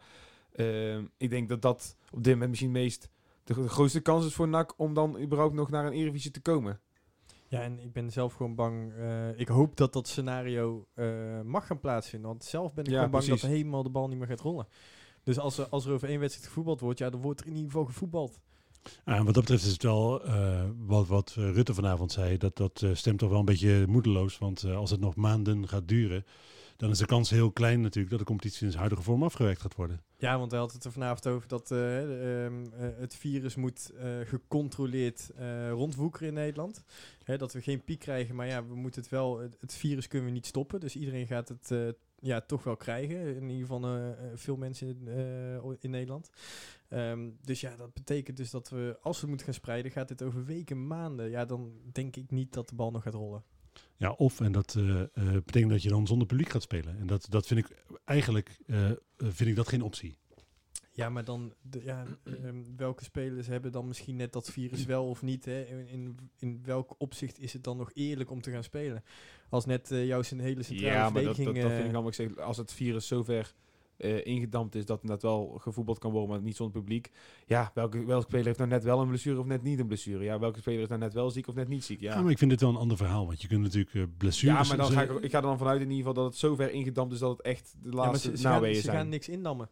eh, ik denk dat dat op dit moment misschien meest de, de grootste kans is voor NAC om dan überhaupt nog naar een Eredivisie te komen. Ja, en ik ben zelf gewoon bang. eh, ik hoop dat dat scenario eh, mag gaan plaatsvinden. Want zelf ben ik Ja, gewoon bang precies. dat helemaal de bal niet meer gaat rollen. Dus als er, als er over één wedstrijd gevoetbald wordt, ja, dan wordt er in ieder geval gevoetbald. Ah, en wat dat betreft is het wel eh, wat, wat eh, Rutte vanavond zei. Dat, dat eh, stemt toch wel een beetje moedeloos. Want eh, als het nog maanden gaat duren, dan is de kans heel klein natuurlijk dat de competitie in zijn huidige vorm afgewerkt gaat worden. Ja, want hij had het er vanavond over dat eh, ehm, eh, het virus moet eh, gecontroleerd eh, rondwoekeren in Nederland. Hè, dat we geen piek krijgen, maar ja, we moeten het wel. Het, virus kunnen we niet stoppen. Dus iedereen gaat het eh, ja, toch wel krijgen. In ieder geval eh, veel mensen in, eh, Nederland. Ehm, dus ja, dat betekent dus dat we, als we moeten gaan spreiden, gaat dit over weken, maanden. Ja, dan denk ik niet dat de bal nog gaat rollen. Ja, of, en dat betekent dat je dan zonder publiek gaat spelen. En dat, dat vind ik eigenlijk vind ik dat geen optie. Ja, maar dan, de, ja, ehm, welke spelers hebben dan misschien net dat virus wel of niet? Hè? In, in, in welk opzicht is het dan nog eerlijk om te gaan spelen? Als net eh jouw zijn hele centrale Ja, maar dat, dat, dat vind ik eh, allemaal, ik zeg, als het virus zover eh ingedampt is dat het wel gevoetbald kan worden, maar niet zonder publiek. Ja, welke, welke speler heeft nou net wel een blessure of net niet een blessure? Ja, welke speler is nou net wel ziek of net niet ziek? Ja. Ja, maar ik vind dit wel een ander verhaal. Want je kunt natuurlijk eh, blessures... ja maar dan ga ik, ik ga er dan vanuit in ieder geval dat het zover ingedampt is dat het echt de ja, maar laatste ze, ze, gaan, ze gaan zijn. niks indammen.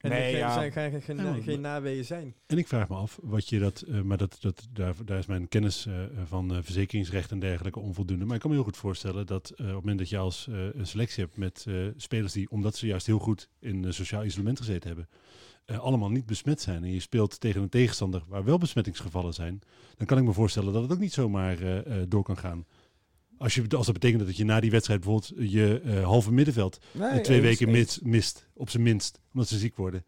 En Nee, er ja. zijn, gaan geen, Ja, geen naweeën zijn. En ik vraag me af wat je dat, eh, maar dat, dat, daar, daar is mijn kennis eh, van eh, verzekeringsrecht en dergelijke onvoldoende. Maar ik kan me heel goed voorstellen dat eh, op het moment dat je als eh, een selectie hebt met eh, spelers die, omdat ze juist heel goed in eh, sociaal isolement gezeten hebben, eh, allemaal niet besmet zijn. En je speelt tegen een tegenstander waar wel besmettingsgevallen zijn, dan kan ik me voorstellen dat het ook niet zomaar eh, eh, door kan gaan. Als, je, als dat betekent dat je na die wedstrijd bijvoorbeeld je eh, halve middenveld Nee, eh, twee eens, weken eens. mist, mist, op zijn minst, omdat ze ziek worden.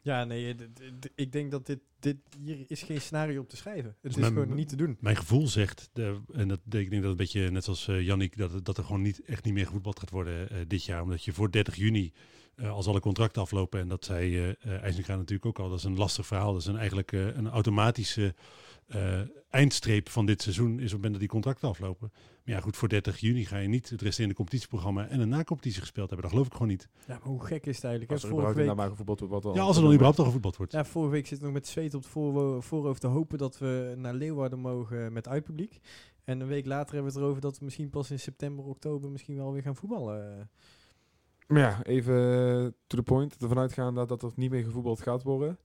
Ja, nee, d- ik denk dat dit, dit hier is geen scenario op te schrijven. Het Dus is mijn- gewoon niet te doen. Mijn gevoel zegt, de, en dat, ik denk dat het een beetje net zoals eh Jannik, dat, het- dat er gewoon niet, echt niet meer gevoetbald gaat worden eh, dit jaar. Omdat je voor 30 juni, eh, als alle contracten aflopen, en dat zei eh uh, natuurlijk ook al, dat is een lastig verhaal. Dat is een, eigenlijk eh, een automatische eh, eindstreep van dit seizoen, is op het moment dat die contracten aflopen. Maar ja, goed, voor 30 juni ga je niet het resterende competitieprogramma en een na-competitie gespeeld hebben. Dat geloof ik gewoon niet. Ja, maar hoe gek is het eigenlijk? Als er Vorige week, inderdaad maar gevoetbald wordt, wat Ja, als er dan überhaupt al gevoetbald wordt. ja, vorige week zit ik nog met zweet op het voorhoofd te hopen dat we naar Leeuwarden mogen met uitpubliek. En een week later hebben we het erover dat we misschien pas in september, oktober misschien wel weer gaan voetballen. Maar ja, even to the point. Ervan uitgaan dat, dat er niet meer gevoetbald gaat worden.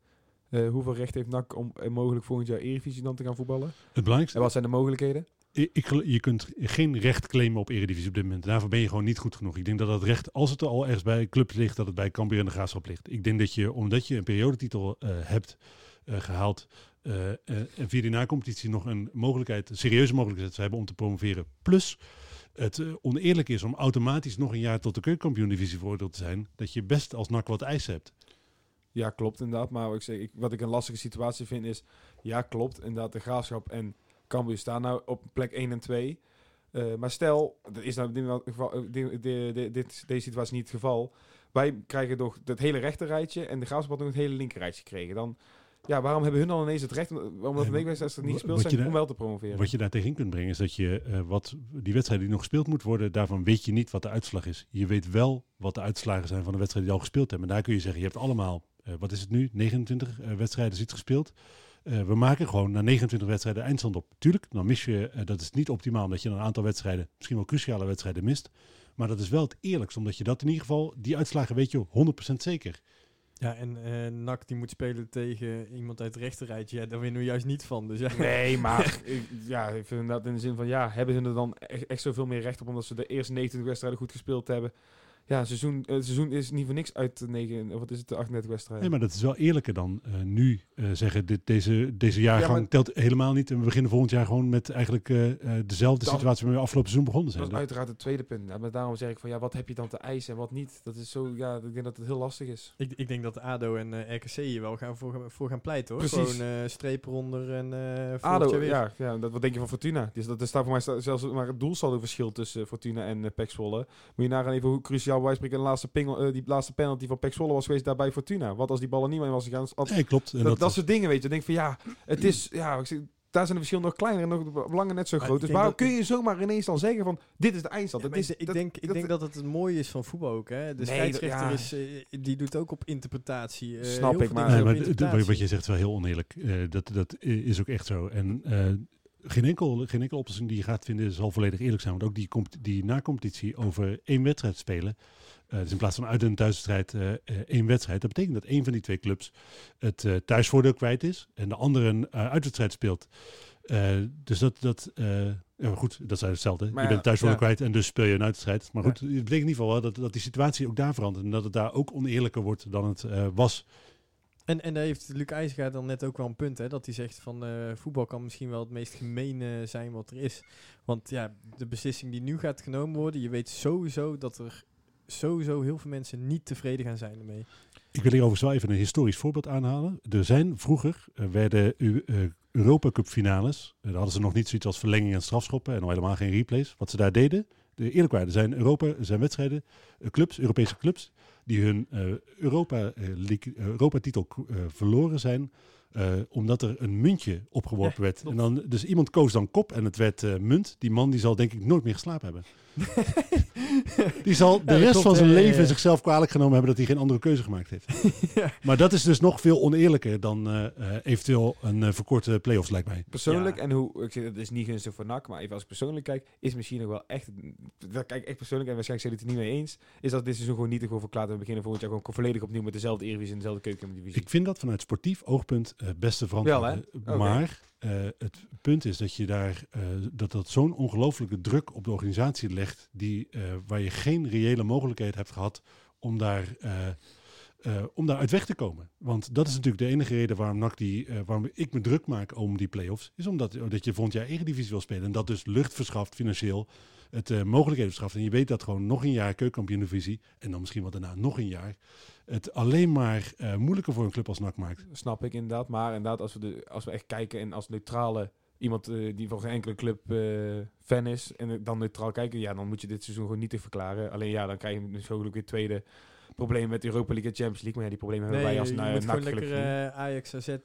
Eh, hoeveel recht heeft NAC om eh, mogelijk volgend jaar Eredivisie dan te gaan voetballen? Het belangrijkste, En wat zijn de mogelijkheden? Ik, je kunt geen recht claimen op Eredivisie op dit moment. Daarvoor ben je gewoon niet goed genoeg. Ik denk dat dat recht, als het al ergens bij clubs ligt, dat het bij Cambuur en de Graafschap ligt. Ik denk dat je, omdat je een periodetitel eh, hebt eh, gehaald eh, eh, en via die nacompetitie nog een mogelijkheid, een serieuze mogelijkheid zou hebben om te promoveren. Plus het oneerlijk is om automatisch nog een jaar tot de keukenkampioen-divisie veroordeeld te zijn, dat je best als NAC wat eisen hebt. Ja, klopt inderdaad. Maar wat ik, zeg, ik, wat ik een lastige situatie vind is... Ja, klopt. Inderdaad, de Graafschap en Cambuur staan nou op plek 1 en 2. Eh, maar stel, dat is nou in dit geval, eh, di- di- di- dit, deze situatie niet het geval. Wij krijgen toch het hele rechterrijtje en de Graafschap had nog het hele linkerrijtje gekregen. Dan, ja, waarom hebben hun dan ineens het recht, omdat de weekwedstrijden niet gespeeld zijn, daar- om wel te promoveren? Wat je daar tegen kunt brengen is dat je eh, wat die wedstrijden die nog gespeeld moet worden, daarvan weet je niet wat de uitslag is. Je weet wel wat de uitslagen zijn van de wedstrijden die al gespeeld hebben. En daar kun je zeggen, je hebt allemaal, wat is het nu, 29 eh, wedstrijden ziet gespeeld. Eh, we maken gewoon na 29 wedstrijden eindstand op. Tuurlijk, dan mis je, eh, dat is niet optimaal omdat je een aantal wedstrijden, misschien wel cruciale wedstrijden mist. Maar dat is wel het eerlijkst, omdat je dat in ieder geval, die uitslagen weet je 100% zeker. Ja, en eh NAC die moet spelen tegen iemand uit het rechterrijtje. Ja, daar winnen we juist niet van. Dus ja. Nee, maar ik, ja, ik vind dat in de zin van ja, hebben hun er dan echt, echt zoveel meer recht op omdat ze de eerste 29 wedstrijden goed gespeeld hebben? Ja, het seizoen, het seizoen is niet voor niks uit de 9, of wat is het, de 38 wedstrijden. Nee, maar dat is wel eerlijker dan eh, nu eh, zeggen, dit, deze, deze jaargang Ja, maar- telt helemaal niet. En we beginnen volgend jaar gewoon met eigenlijk eh, eh, dezelfde Dat- situatie waarmee we afgelopen seizoen begonnen zijn. Dat is uiteraard het tweede punt. Ja, maar daarom zeg ik van ja, wat heb je dan te eisen en wat niet? Dat is zo, ja, ik denk dat het heel lastig is. Ik, ik denk dat ADO en eh, RKC hier wel gaan voor, gaan- voor gaan pleiten hoor. Precies. Gewoon eh streep eronder en eh ADO, ja, ja dat, wat denk je van Fortuna? Dus dat, er staat voor mij zelfs maar het doelsaldo verschil tussen eh, Fortuna en uh, Pek Zwolle. Moet je nagaan even hoe cruciaal wij spreken de laatste, pingel, eh, die laatste penalty van Pek Zwolle was geweest daarbij Fortuna. Wat als die bal er niet meer was gegaan? Had- Nee, klopt. En dat, dat, dat, soort dingen, weet je. Dan denk van ja, het is, ja, ik zeg, daar zijn de verschillen nog kleiner en nog de belangen net zo groot. Dus waarom kun je zomaar ineens dan zeggen van dit is de eindstand? Ja, is, ik, dat- denk, ik dat- denk dat het het mooie is van voetbal ook. Hè? De Nee, scheidsrechter is, eh, die doet ook op interpretatie. Eh, Snap ik, maar- nee, maar wat, interpretatie. wat je zegt is wel heel oneerlijk. Eh, dat, dat is ook echt zo. En eh, geen, enkel, geen enkele oplossing die je gaat vinden zal volledig eerlijk zijn. Want ook die, die na-competitie over één wedstrijd spelen. eh, dus in plaats van uit- en thuiswedstrijd eh, eh, één wedstrijd. Dat betekent dat één van die twee clubs het thuisvoordeel kwijt is. En de andere een uitwedstrijd speelt. Dus dat, dat goed, dat zijn hetzelfde. Maar je bent thuisvoordeel ja. kwijt en dus speel je een uitwedstrijd. Maar Ja. goed, het betekent in ieder geval wel dat, dat die situatie ook daar verandert. En dat het daar ook oneerlijker wordt dan het was. En, en daar heeft Luc IJzega dan net ook wel een punt, hè, dat hij zegt van eh, voetbal kan misschien wel het meest gemene zijn wat er is. Want ja, de beslissing die nu gaat genomen worden, je weet sowieso dat er sowieso heel veel mensen niet tevreden gaan zijn ermee. Ik wil hier overigens wel even een historisch voorbeeld aanhalen. Er zijn vroeger, werden eh, Europa Cup finales, eh, daar hadden ze nog niet zoiets als verlenging en strafschoppen en al helemaal geen replays. Wat ze daar deden, de, eerlijk waar, er zijn, Europa, er zijn wedstrijden, clubs, Europese clubs, die hun eh, Europa, eh, eh, Europa-titel verloren zijn, omdat er een muntje opgeworpen Ja, werd. En dan, dus iemand koos dan kop en het werd munt. Die man die zal denk ik nooit meer geslapen hebben. Die zal de dat rest klopt, van zijn ja, leven ja. zichzelf kwalijk genomen hebben dat hij geen andere keuze gemaakt heeft. Ja. Maar dat is dus nog veel oneerlijker dan eh, eh, eventueel een eh, verkorte play-offs, lijkt mij. Persoonlijk, Ja. en hoe, ik zeg, dat is niet gunstig voor NAC, maar even als ik persoonlijk kijk, is misschien nog wel echt, daar kijk ik echt persoonlijk, en waarschijnlijk zijn jullie het er niet mee eens, is dat dit seizoen gewoon niet te gewoon verklaard en we beginnen volgend jaar gewoon volledig opnieuw met dezelfde Eredivisie en dezelfde keukendivisie. Ik vind dat vanuit sportief oogpunt eh beste verantwoord. Wel, hè? Eh, het punt is dat je daar eh, dat dat zo'n ongelofelijke druk op de organisatie legt, die, eh, waar je geen reële mogelijkheid hebt gehad om daar, om daar uit weg te komen. Want dat is natuurlijk de enige reden waarom, die, waarom ik me druk maak om die play-offs. Is omdat dat je volgend jaar Eredivisie wil spelen. En dat dus lucht verschaft financieel. Het eh, mogelijkheden verschaft. En je weet dat gewoon nog een jaar keukenkampioen-divisie. En dan misschien wat daarna nog een jaar. Het alleen maar eh, moeilijker voor een club als NAC maakt. Snap ik inderdaad, maar inderdaad, als we, de, als we echt kijken en als neutrale iemand eh, die voor geen enkele club fan is en dan neutraal kijken, ja, dan moet je dit seizoen gewoon niet te verklaren. Alleen ja, dan krijg je dus hopelijk weer tweede probleem met Europa League en Champions League. Maar ja, die problemen hebben wij als je moet NAC gewoon lekker eh, Ajax, AZ, eh,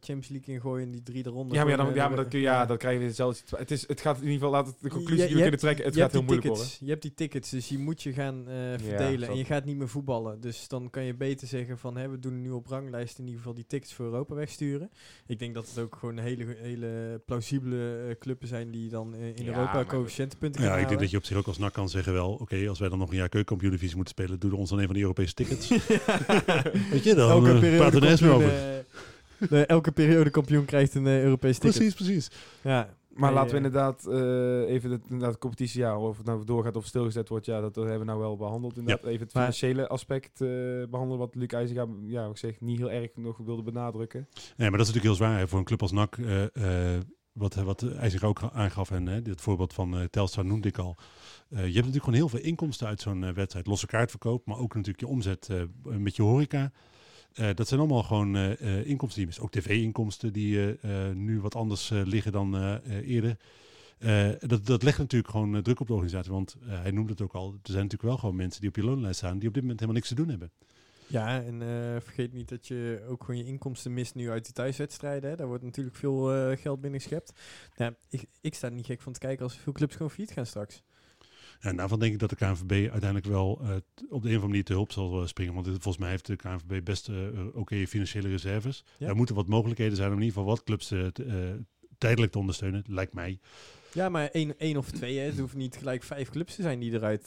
Champions League ingooien en die drie eronder. Ja, maar, ja, dan, gooien. ja, maar kun je, ja, dan krijg je hetzelfde. situa- Het, is, het gaat in ieder geval, laat het de conclusie Je- die we je kunnen trekken, het je gaat hebt heel die moeilijk tickets, worden. Je hebt die tickets, dus die moet je gaan eh, verdelen. en je gaat niet meer voetballen. Dus dan kan je beter zeggen van, hè, we doen nu op ranglijst in ieder geval die tickets voor Europa wegsturen. Ik denk dat het ook gewoon hele, hele plausibele eh, clubs zijn die dan eh, in Ja, Europa coëfficiëntenpunten Ja, ik denk dat je op zich ook als NAC kan zeggen wel... Oké, als wij dan nog een jaar keukenkampioen-divisie moeten spelen... doe er ons dan een van die Europese tickets. Weet je, dan elke eh, periode er eens meer over. eh, de- elke periode kampioen krijgt een eh, Europees ticket. Precies, precies. Ja, Maar Nee, laten we inderdaad eh, even de, inderdaad de competitie, ja, of het nou doorgaat of stilgezet wordt, ja, dat hebben we nou wel behandeld. Inderdaad. Even het Maar- financiële aspect eh, behandelen, wat Luc IJzinga, ja, ik zeg, niet heel erg nog wilde benadrukken. Nee, maar dat is natuurlijk heel zwaar hè, voor een club als NAC. eh, eh, wat, wat IJzer ook aangaf, en hè, dit voorbeeld van eh, Telstar noemde ik al. Eh, je hebt natuurlijk gewoon heel veel inkomsten uit zo'n eh, wedstrijd. Losse kaartverkoop, maar ook natuurlijk je omzet eh, met je horeca. Dat zijn allemaal gewoon inkomsten die je mist. Ook tv-inkomsten die nu wat anders liggen dan eerder. Dat, dat legt natuurlijk gewoon druk op de organisatie. Want hij noemde het ook al. Er zijn natuurlijk wel gewoon mensen die op je loonlijst staan. die op dit moment helemaal niks te doen hebben. Ja, en vergeet niet dat je ook gewoon je inkomsten mist nu uit die thuiswedstrijden. Hè. Daar wordt natuurlijk veel geld binnengeschept. Ja, ik, ik sta niet gek van te kijken als veel clubs gewoon failliet gaan straks. En daarvan denk ik dat de KNVB uiteindelijk wel eh, op de een of andere manier te hulp zal eh, springen. Want het- volgens mij heeft de KNVB best eh, oké financiële reserves. Ja. Er moeten wat mogelijkheden zijn om in ieder geval wat clubs te- tijdelijk te ondersteunen, lijkt mij. Ja, maar één, één of twee. Hè. Het hoeft niet gelijk vijf clubs te zijn die eruit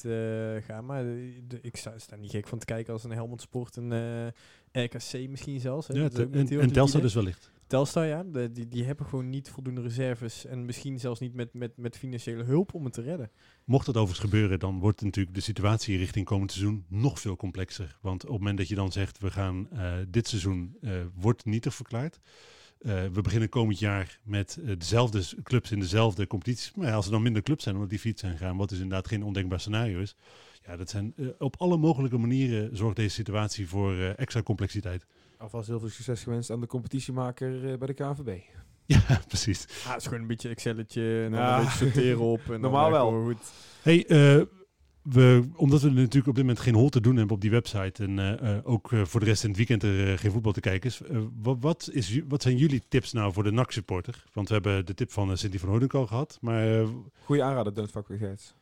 gaan. Maar de, de- ik sta, sta niet gek van te kijken als een Helmond Sport, een RKC misschien zelfs. Hè. Ja, Dat en, en liquide. dus wellicht. Telstar, ja. De- die, die hebben gewoon niet voldoende reserves. En misschien zelfs niet met, met, met financiële hulp om het te redden. Mocht dat overigens gebeuren, dan wordt natuurlijk de situatie richting komend seizoen nog veel complexer. Want op het moment dat je dan zegt, we gaan eh, dit seizoen eh, wordt nietig verklaard. Eh, we beginnen komend jaar met dezelfde clubs in dezelfde competities. Maar als er dan minder clubs zijn omdat die fiets zijn gegaan, wat dus inderdaad geen ondenkbaar scenario is. Ja, dat zijn op alle mogelijke manieren zorgt deze situatie voor extra complexiteit. Alvast heel veel succes gewenst aan de competitiemaker eh, bij de KNVB. Ja, precies. Ah, het is gewoon een beetje Excelletje en dan Ja. een beetje sorteren op. En Normaal wel. goed. Hey, eh, we, omdat we natuurlijk op dit moment geen hol te doen hebben op die website en eh, eh, ook voor de rest in het weekend er eh, geen voetbal te kijken is, eh, wat, wat, is, wat zijn jullie tips nou voor de NAC-supporter? Want we hebben de tip van uh, Cindy van Hooydonk al gehad, maar eh, Goeie aanrader, Don't Fuck.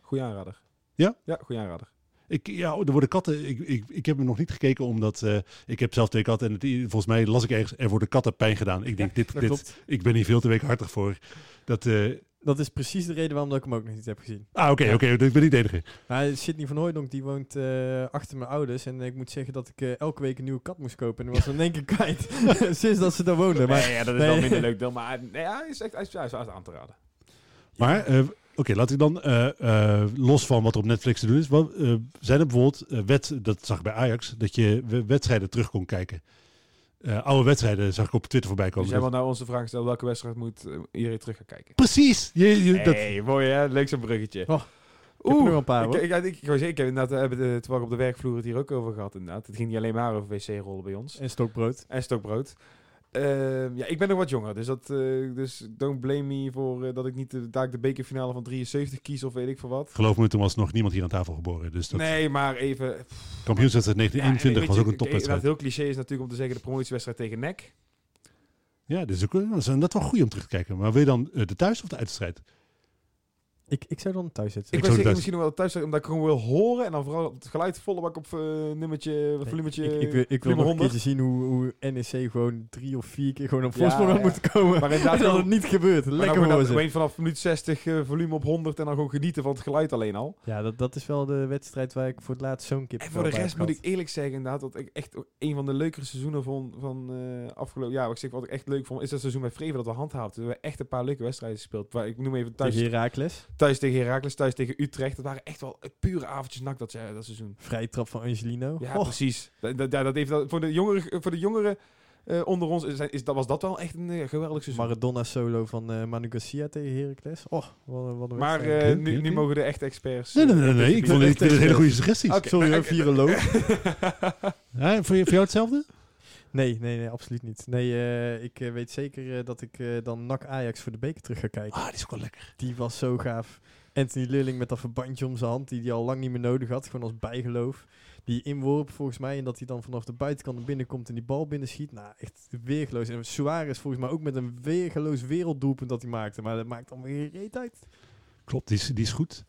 Goeie aanrader. Ja? Ja, goeie aanrader. Ik, ja, er worden katten, ik, ik, ik heb er nog niet gekeken omdat eh, ik heb zelf twee katten en het, volgens mij las ik ergens, er worden katten pijn gedaan. Ik denk, dit, dit, klopt. ik ben hier veel te weekhartig voor. Dat, eh, Dat is precies de reden waarom dat ik hem ook nog niet heb gezien. ah, oké, oké, ik ben niet de enige. Maar Sidney van Hooydonk die woont eh, achter mijn ouders. En ik moet zeggen dat ik elke week een nieuwe kat moest kopen. En was dan in één keer kwijt. Sinds dat ze daar woonden. Maar nee, ja, dat is nee. wel minder leuk dan, maar nee, hij is echt hij is, hij is aan te raden. Maar, eh, oké, laat ik dan, eh, eh, los van wat er op Netflix te doen is, wat, eh, zijn er bijvoorbeeld, wet, dat zag ik bij Ajax, dat je we- wedstrijden terug kon kijken. Oude wedstrijden zag ik op Twitter voorbij Dus komen. jij wil nou onze vraag stellen, welke wedstrijd moet iedereen terug gaan kijken? Precies! Je, je, dat, hey, mooi hè? Leuk zo'n bruggetje. Oh, heb nog een paar, ik, ik, ik, ik, heb inderdaad, we hebben de, terwijl op de werkvloer het hier ook over gehad inderdaad. Het ging niet alleen maar over wc-rollen bij ons. En stokbrood. En stokbrood. Ehm, ja, ik ben nog wat jonger, dus, dat, eh, dus don't blame me voor eh, dat ik niet de, daar de bekerfinale van 73 kies of weet ik veel wat. geloof me, toen was nog niemand hier aan tafel geboren. Dus dat Nee, maar even... kampioenswedstrijd 1921 Ja, en was ook een topwedstrijd. Heel cliché is natuurlijk om te zeggen de promotiewedstrijd tegen NEC. Ja, dat is, ook, dat is dat wel goed om terug te kijken. Maar wil je dan eh, de thuis- of de uitstrijd? Ik, ik zou dan thuis zitten. Ik Ik thuis- misschien nog wel thuis, omdat ik gewoon wil horen. En dan vooral het geluid volle bak op eh, nummertje, volumetje. ik, ik, wil, ik wil nog een 100. keertje zien hoe, hoe NEC gewoon drie of vier keer gewoon op Ja, voorsprong had ja. moeten komen. Maar inderdaad en dat het niet gebeurt. Maar dan Lekker ze. gewoon vanaf minuut 60 eh, volume op 100 en dan gewoon genieten van het geluid alleen al. Ja, dat, dat is wel de wedstrijd waar ik voor het laatst zo'n kip En voor de rest moet ik eerlijk zeggen inderdaad dat ik echt een van de leukere seizoenen vond van eh afgelopen jaar. Wat ik zeg wat ik echt leuk vond is dat seizoen met Vreven dat we handhaafden. We hebben echt een paar leuke wedstrijden gespeeld. Waar, ik noem even thuis Herakles. Thuis tegen Heracles, thuis tegen Utrecht. Dat waren echt wel pure avondjes nak dat, ze- dat seizoen. Vrije trap van Angelino. Ja, Oh, precies. Dat, dat, dat heeft, dat, voor de jongeren, voor de jongeren eh, onder ons is, is, dat, was dat wel echt een eh, geweldig seizoen. Maradona solo van eh, Manu Garcia tegen Heracles. Oh, wat, wat een maar eh, nu, mogen de echte experts... Nee, nee, nee. nee. Ik, vond, het hele goede suggesties. Oké, Sorry, hoor, viroloog. Ja, voor, voor jou hetzelfde? Nee, nee, nee, absoluut niet. Nee, eh, ik eh, weet zeker eh, dat ik dan NAC Ajax voor de beker terug ga kijken. Ah, die is ook wel lekker. Die was zo gaaf. Anthony Lilling met dat verbandje om zijn hand, die hij al lang niet meer nodig had, gewoon als bijgeloof. Die inworp volgens mij, en dat hij dan vanaf de buitenkant naar binnen komt en die bal binnenschiet. Nou, echt weergeloos. En Suarez volgens mij ook met een weergeloos werelddoelpunt dat hij maakte. Maar dat maakt dan weer reet uit. Klopt, die is, die is goed.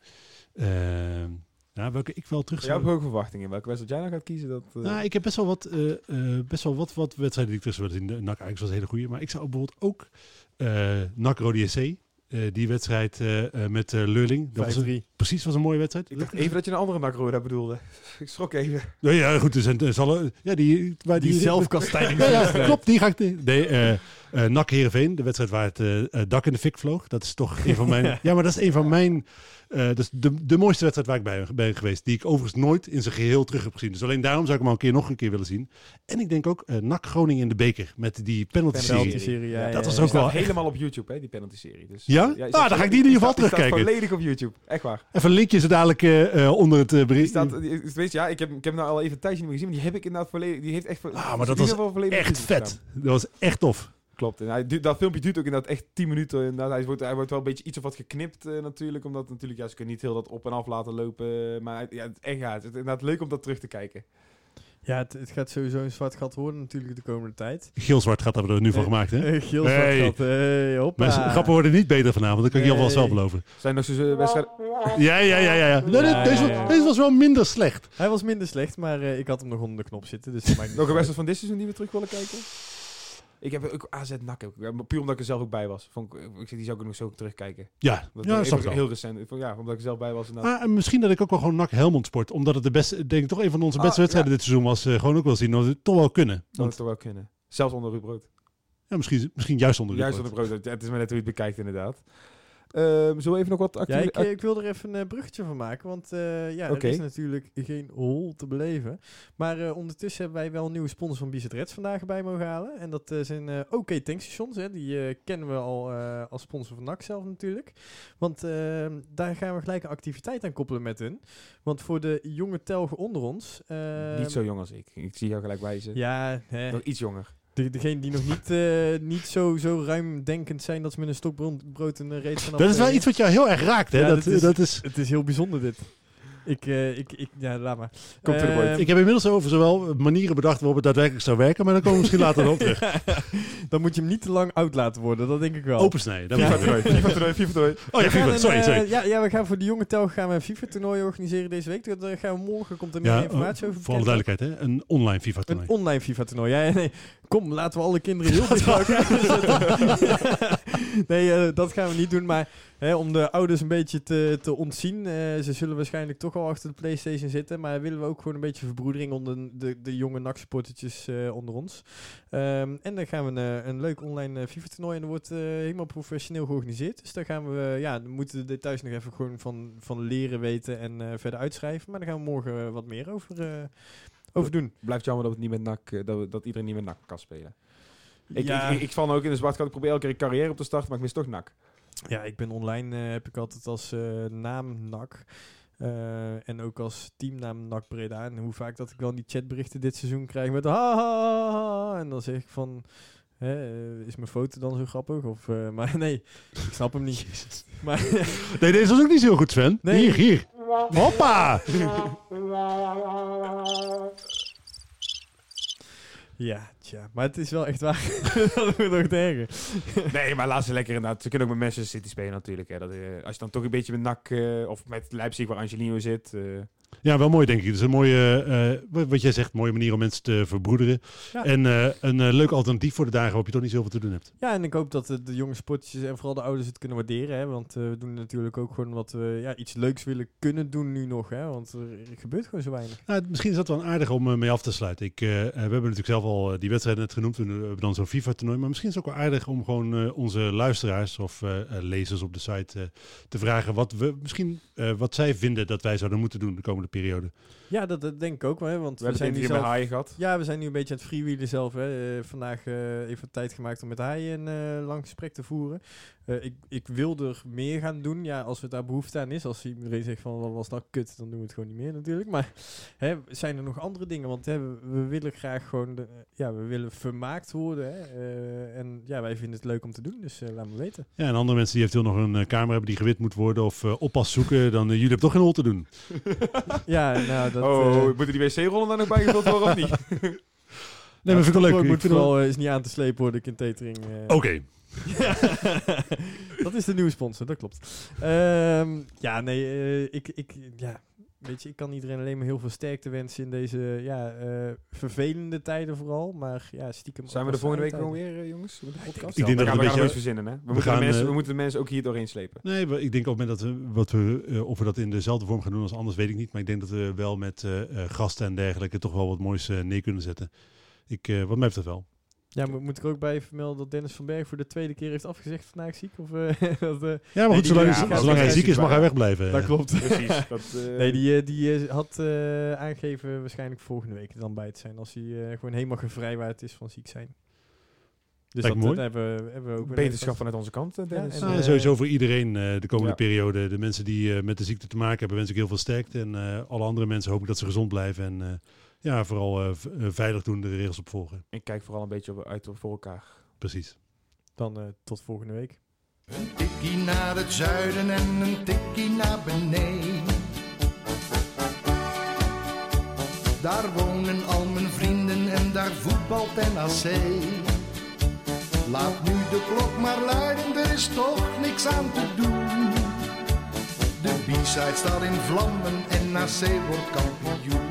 Ja, welke ik wel terug Jij hebt zou... hoge verwachtingen. Welke wedstrijd jij nou gaat kiezen, dat... eh, Nou, ik heb best wel wat, eh, eh, best wel wat, wat wedstrijden die ik tussen wil zien. De NAC Ajax was een hele goede. Maar ik zou bijvoorbeeld ook eh NAC Rode SC, eh, die wedstrijd eh, eh, met Lurling. Dat was een, 5-3. precies, was een mooie wedstrijd. ik dacht even dat je een andere nakroda bedoelde. ik schrok even. Ja, ja, goed. Dus, en, zal, er- ja, die, waar Die die, zelfkastijding. Ja, ja, klopt. Die ga ik. Nee, eh NAC Heerenveen, de wedstrijd waar het eh, eh, dak in de fik vloog. Dat is toch een van mijn. ja, maar dat is een van mijn. eh dat is de, de mooiste wedstrijd waar ik bij ben geweest. Die ik overigens nooit in zijn geheel terug heb gezien. Dus alleen daarom zou ik hem al een keer nog een keer willen zien. En ik denk ook eh NAC Groningen in de beker. Met die penalty Penalty serie. serie, ja, Ja, ja, dat was ja. ook wel helemaal op YouTube, hè, die penalty-serie. Dus, Ja? Ah, dan ga ik die in ieder geval die terugkijken. volledig op YouTube. Echt waar. Even een linkje zo dadelijk onder het bericht. weet je, ja, ik heb, ik heb nou al even een tijdje niet meer gezien, maar die heb ik inderdaad volledig, die heeft echt, Ah, maar dat in ieder was Echt vet. Dat was echt tof. Klopt. En hij, dat filmpje duurt ook inderdaad echt 10 minuten. Inderdaad. Hij, wordt, hij wordt wel een beetje iets of wat geknipt eh, natuurlijk, omdat natuurlijk, ja, ze kunnen niet heel dat op en af laten lopen. Maar ja, het, echt, ja, het is inderdaad leuk om dat terug te kijken. Ja, het, het gaat sowieso een zwart gat worden natuurlijk de komende tijd. Geel-zwart gaat hebben we er nu van Eh, gemaakt, hè? Eh, Geel Hey. zwart gat. Hey, hoppa. Grappen worden niet beter vanavond. Dat kan ik je alvast wel beloven. Zijn nog zo'n wedstrijden... Ja, ja, ja, ja. ja. Nee, Ja, deze, ja, was- ja. deze was wel minder slecht. Hij was minder slecht, maar eh, ik had hem nog onder de knop zitten. Dus Nog een wedstrijd van dit seizoen die we terug willen kijken? Ik heb ook AZ maar Puur omdat ik er zelf ook bij was. Vond ik, ik die zou ik nog zo terugkijken. Ja, Dat ja snap ik heel recent. Ik vond, Ja, omdat ik er zelf bij was. Ah, en misschien dat ik ook wel gewoon NAC Helmond sport. Omdat het de beste, denk ik toch een van onze Ah, beste wedstrijden ja. dit seizoen was. eh, gewoon ook wel zien dat we het toch wel kunnen. Dat Want, het toch wel kunnen. Zelfs onder Ruud Brood. ja, misschien, misschien juist onder de Juist onder Brood. Het is maar net hoe je het bekijkt inderdaad. Ehm zullen we even nog wat Ja, actuele... ik, ik wil er even een eh, bruggetje van maken, want eh, ja, er is natuurlijk geen hol te beleven. Maar eh, ondertussen hebben wij wel een nieuwe sponsor van Bizet Reds vandaag bij mogen halen. En dat zijn OK Tankstations, hè. die kennen we al als sponsor van NAC zelf natuurlijk. Want eh, daar gaan we gelijk een activiteit aan koppelen met hun. Want voor de jonge telgen onder ons... eh, Niet zo jong als ik. Ik zie jou gelijk wijzen. Ja, hè, Nog iets jonger. De, degene die nog niet, eh, niet zo, zo ruimdenkend zijn dat ze met een stokbrood brood een reet gaan Dat is wel iets wat jou heel erg raakt, hè? Ja, dat, dat is- dat is, Het is heel bijzonder dit. Ik, eh, ik, ik, ja, laat maar. Komt. Ehm, ik heb inmiddels over zowel manieren bedacht waarop het daadwerkelijk zou werken. Maar dan komen we misschien later nog op terug. Dan moet je hem niet te lang oud laten worden, dat denk ik wel. Opensnijden. FIFA ik. toernooi. FIFA toernooi. FIFA toernooi. Oh ja, We gaan FIFA. een, Sorry, eh, sorry. ja, ja, we gaan voor de jonge tel gaan we een FIFA-toernooi organiseren deze week. Daar gaan we morgen, komt er meer Ja, informatie oh, over. voor alle duidelijkheid, hè? Een online FIFA Een toernooi. online FIFA-toernooi. Ja, ja, nee. Kom, laten we alle kinderen heel bij elkaar zetten. nee, eh, dat gaan we niet doen. Maar hè, om de ouders een beetje te, te ontzien. eh, ze zullen waarschijnlijk toch al achter de Playstation zitten. Maar willen we ook gewoon een beetje verbroedering onder de, de, jonge NAC-supportertjes eh, onder ons. Ehm, en dan gaan we een, een leuk online eh, FIFA-toernooi. En dat wordt eh, helemaal professioneel georganiseerd. Dus daar gaan we, eh, ja, moeten de details nog even gewoon van, van leren weten en eh, verder uitschrijven. Maar daar gaan we morgen eh, wat meer over, eh, over doen. Blijft jammer dat, het niet met NAC, eh, dat, we- dat iedereen niet met NAC kan spelen. Ik, Ja. ik, ik, ik val nou ook in de zwart. Ik probeer elke keer een carrière op te starten, maar ik mis toch NAC. Ja, ik ben online, eh, heb ik altijd als eh, naam NAC. eh, en ook als teamnaam NAC Breda. En hoe vaak dat ik wel die chatberichten dit seizoen krijg met ha, ha, ha, ha. En dan zeg ik van, hè, is mijn foto dan zo grappig? Of, eh, maar nee, ik snap hem niet. Maar Nee, deze was ook niet zo heel goed, Sven. Nee. Hier, hier. Hoppa! ja, ja. Maar het is wel echt waar. dat wordt nog erger. Nee, maar laat ze lekker inderdaad. Ze kunnen ook met Manchester City spelen natuurlijk. Hè. Dat, eh, als je dan toch een beetje met NAC eh, of met Leipzig waar Angelino zit. eh, Ja, wel mooi denk ik. Het is een mooie, eh, wat- jij zegt, mooie manier om mensen te verbroederen. Ja. En eh, een eh, leuk alternatief voor de dagen waarop je toch niet zoveel te doen hebt. Ja, en ik hoop dat de, jonge sportjes en vooral de ouders het kunnen waarderen. Hè? Want we doen natuurlijk ook gewoon wat we ja, iets leuks willen kunnen doen nu nog. Hè? Want er, gebeurt gewoon zo weinig. Nou, misschien is dat wel aardig om mee af te sluiten. Ik, we hebben natuurlijk zelf al die wedstrijden net genoemd. We hebben dan zo'n FIFA-toernooi. Maar misschien is het ook wel aardig om gewoon onze luisteraars of lezers op de site te vragen wat, we, misschien, wat zij vinden dat wij zouden moeten doen de komende periode. Ja, dat, dat denk ik ook wel. Hè? Want we we, zijn nu hier met haaien gehad. Ja, we zijn nu een beetje aan het freewheelen zelf. Hè. Eh, vandaag eh, even tijd gemaakt om met hij een eh, lang gesprek te voeren. Eh, ik, ik wil er meer gaan doen. Ja, als er daar behoefte aan is. Als iedereen zegt van wat was nou kut, dan doen we het gewoon niet meer natuurlijk. Maar hè, zijn er nog andere dingen? Want hè, we, we willen graag gewoon, de, ja, we willen vermaakt worden. Hè. Eh, en ja, wij vinden het leuk om te doen. Dus eh, laat me weten. Ja, en andere mensen die eventueel nog een kamer hebben die gewit moet worden of eh, oppas zoeken, dan jullie hebben toch geen hol te doen. ja, nou dat... oh, moeten die wc-rollen daar nog bijgevuld worden of niet? Nee, maar vind ik wel leuk. Moet Ik vind wel- vooral, eh, is niet aan te slepen worden, de catering. eh. Oké. dat is de nieuwe sponsor, dat klopt. Ehm, ja, nee, eh, ik, ik, ja, weet je, ik kan iedereen alleen maar heel veel sterkte wensen in deze ja, eh, vervelende tijden vooral. Maar ja, stiekem. Zijn we de volgende week gewoon weer, jongens? Met de podcast? Ik denk dat we een gaan verzinnen, hè? We, we moeten gaan, de mensen, we moeten de mensen ook hier doorheen slepen. Nee, ik denk op het moment dat we, wat we, of we dat in dezelfde vorm gaan doen als anders, weet ik niet. Maar ik denk dat we wel met eh, eh, gasten en dergelijke toch wel wat moois neer kunnen zetten. Ik, eh, wat mij betreft wel. Ja, mo- moet ik er ook bij vermelden dat Dennis van Berg voor de tweede keer heeft afgezegd vandaag ziek? Of, eh, dat, eh, Ja, maar goed, zolang, ja, zolang gaat hij ziek is, mag hij wegblijven. dat klopt. Precies. Dat, eh, Nee, die, die had eh, aangegeven waarschijnlijk volgende week dan bij te zijn. Als hij eh, gewoon helemaal gevrijwaard is van ziek zijn. Dus Lijkt dat, dat hebben, we- hebben we ook Beterschap vanuit onze kant, Dennis. en, Nou, sowieso voor iedereen eh, de komende ja. periode. De mensen die eh, met de ziekte te maken hebben, wens ik heel veel sterkte. En eh, alle andere mensen hoop ik dat ze gezond blijven. En eh, ja, vooral eh, eh, veilig doen, de regels opvolgen. Ik kijk vooral een beetje op- uit voor elkaar. Precies. Dan eh, tot volgende week. Een tikkie naar het zuiden en een tikkie naar beneden. Daar wonen al mijn vrienden en daar voetbalt NAC. Laat nu de klok maar luiden, er is toch niks aan te doen. De B-side staat in vlammen en NAC wordt kampioen.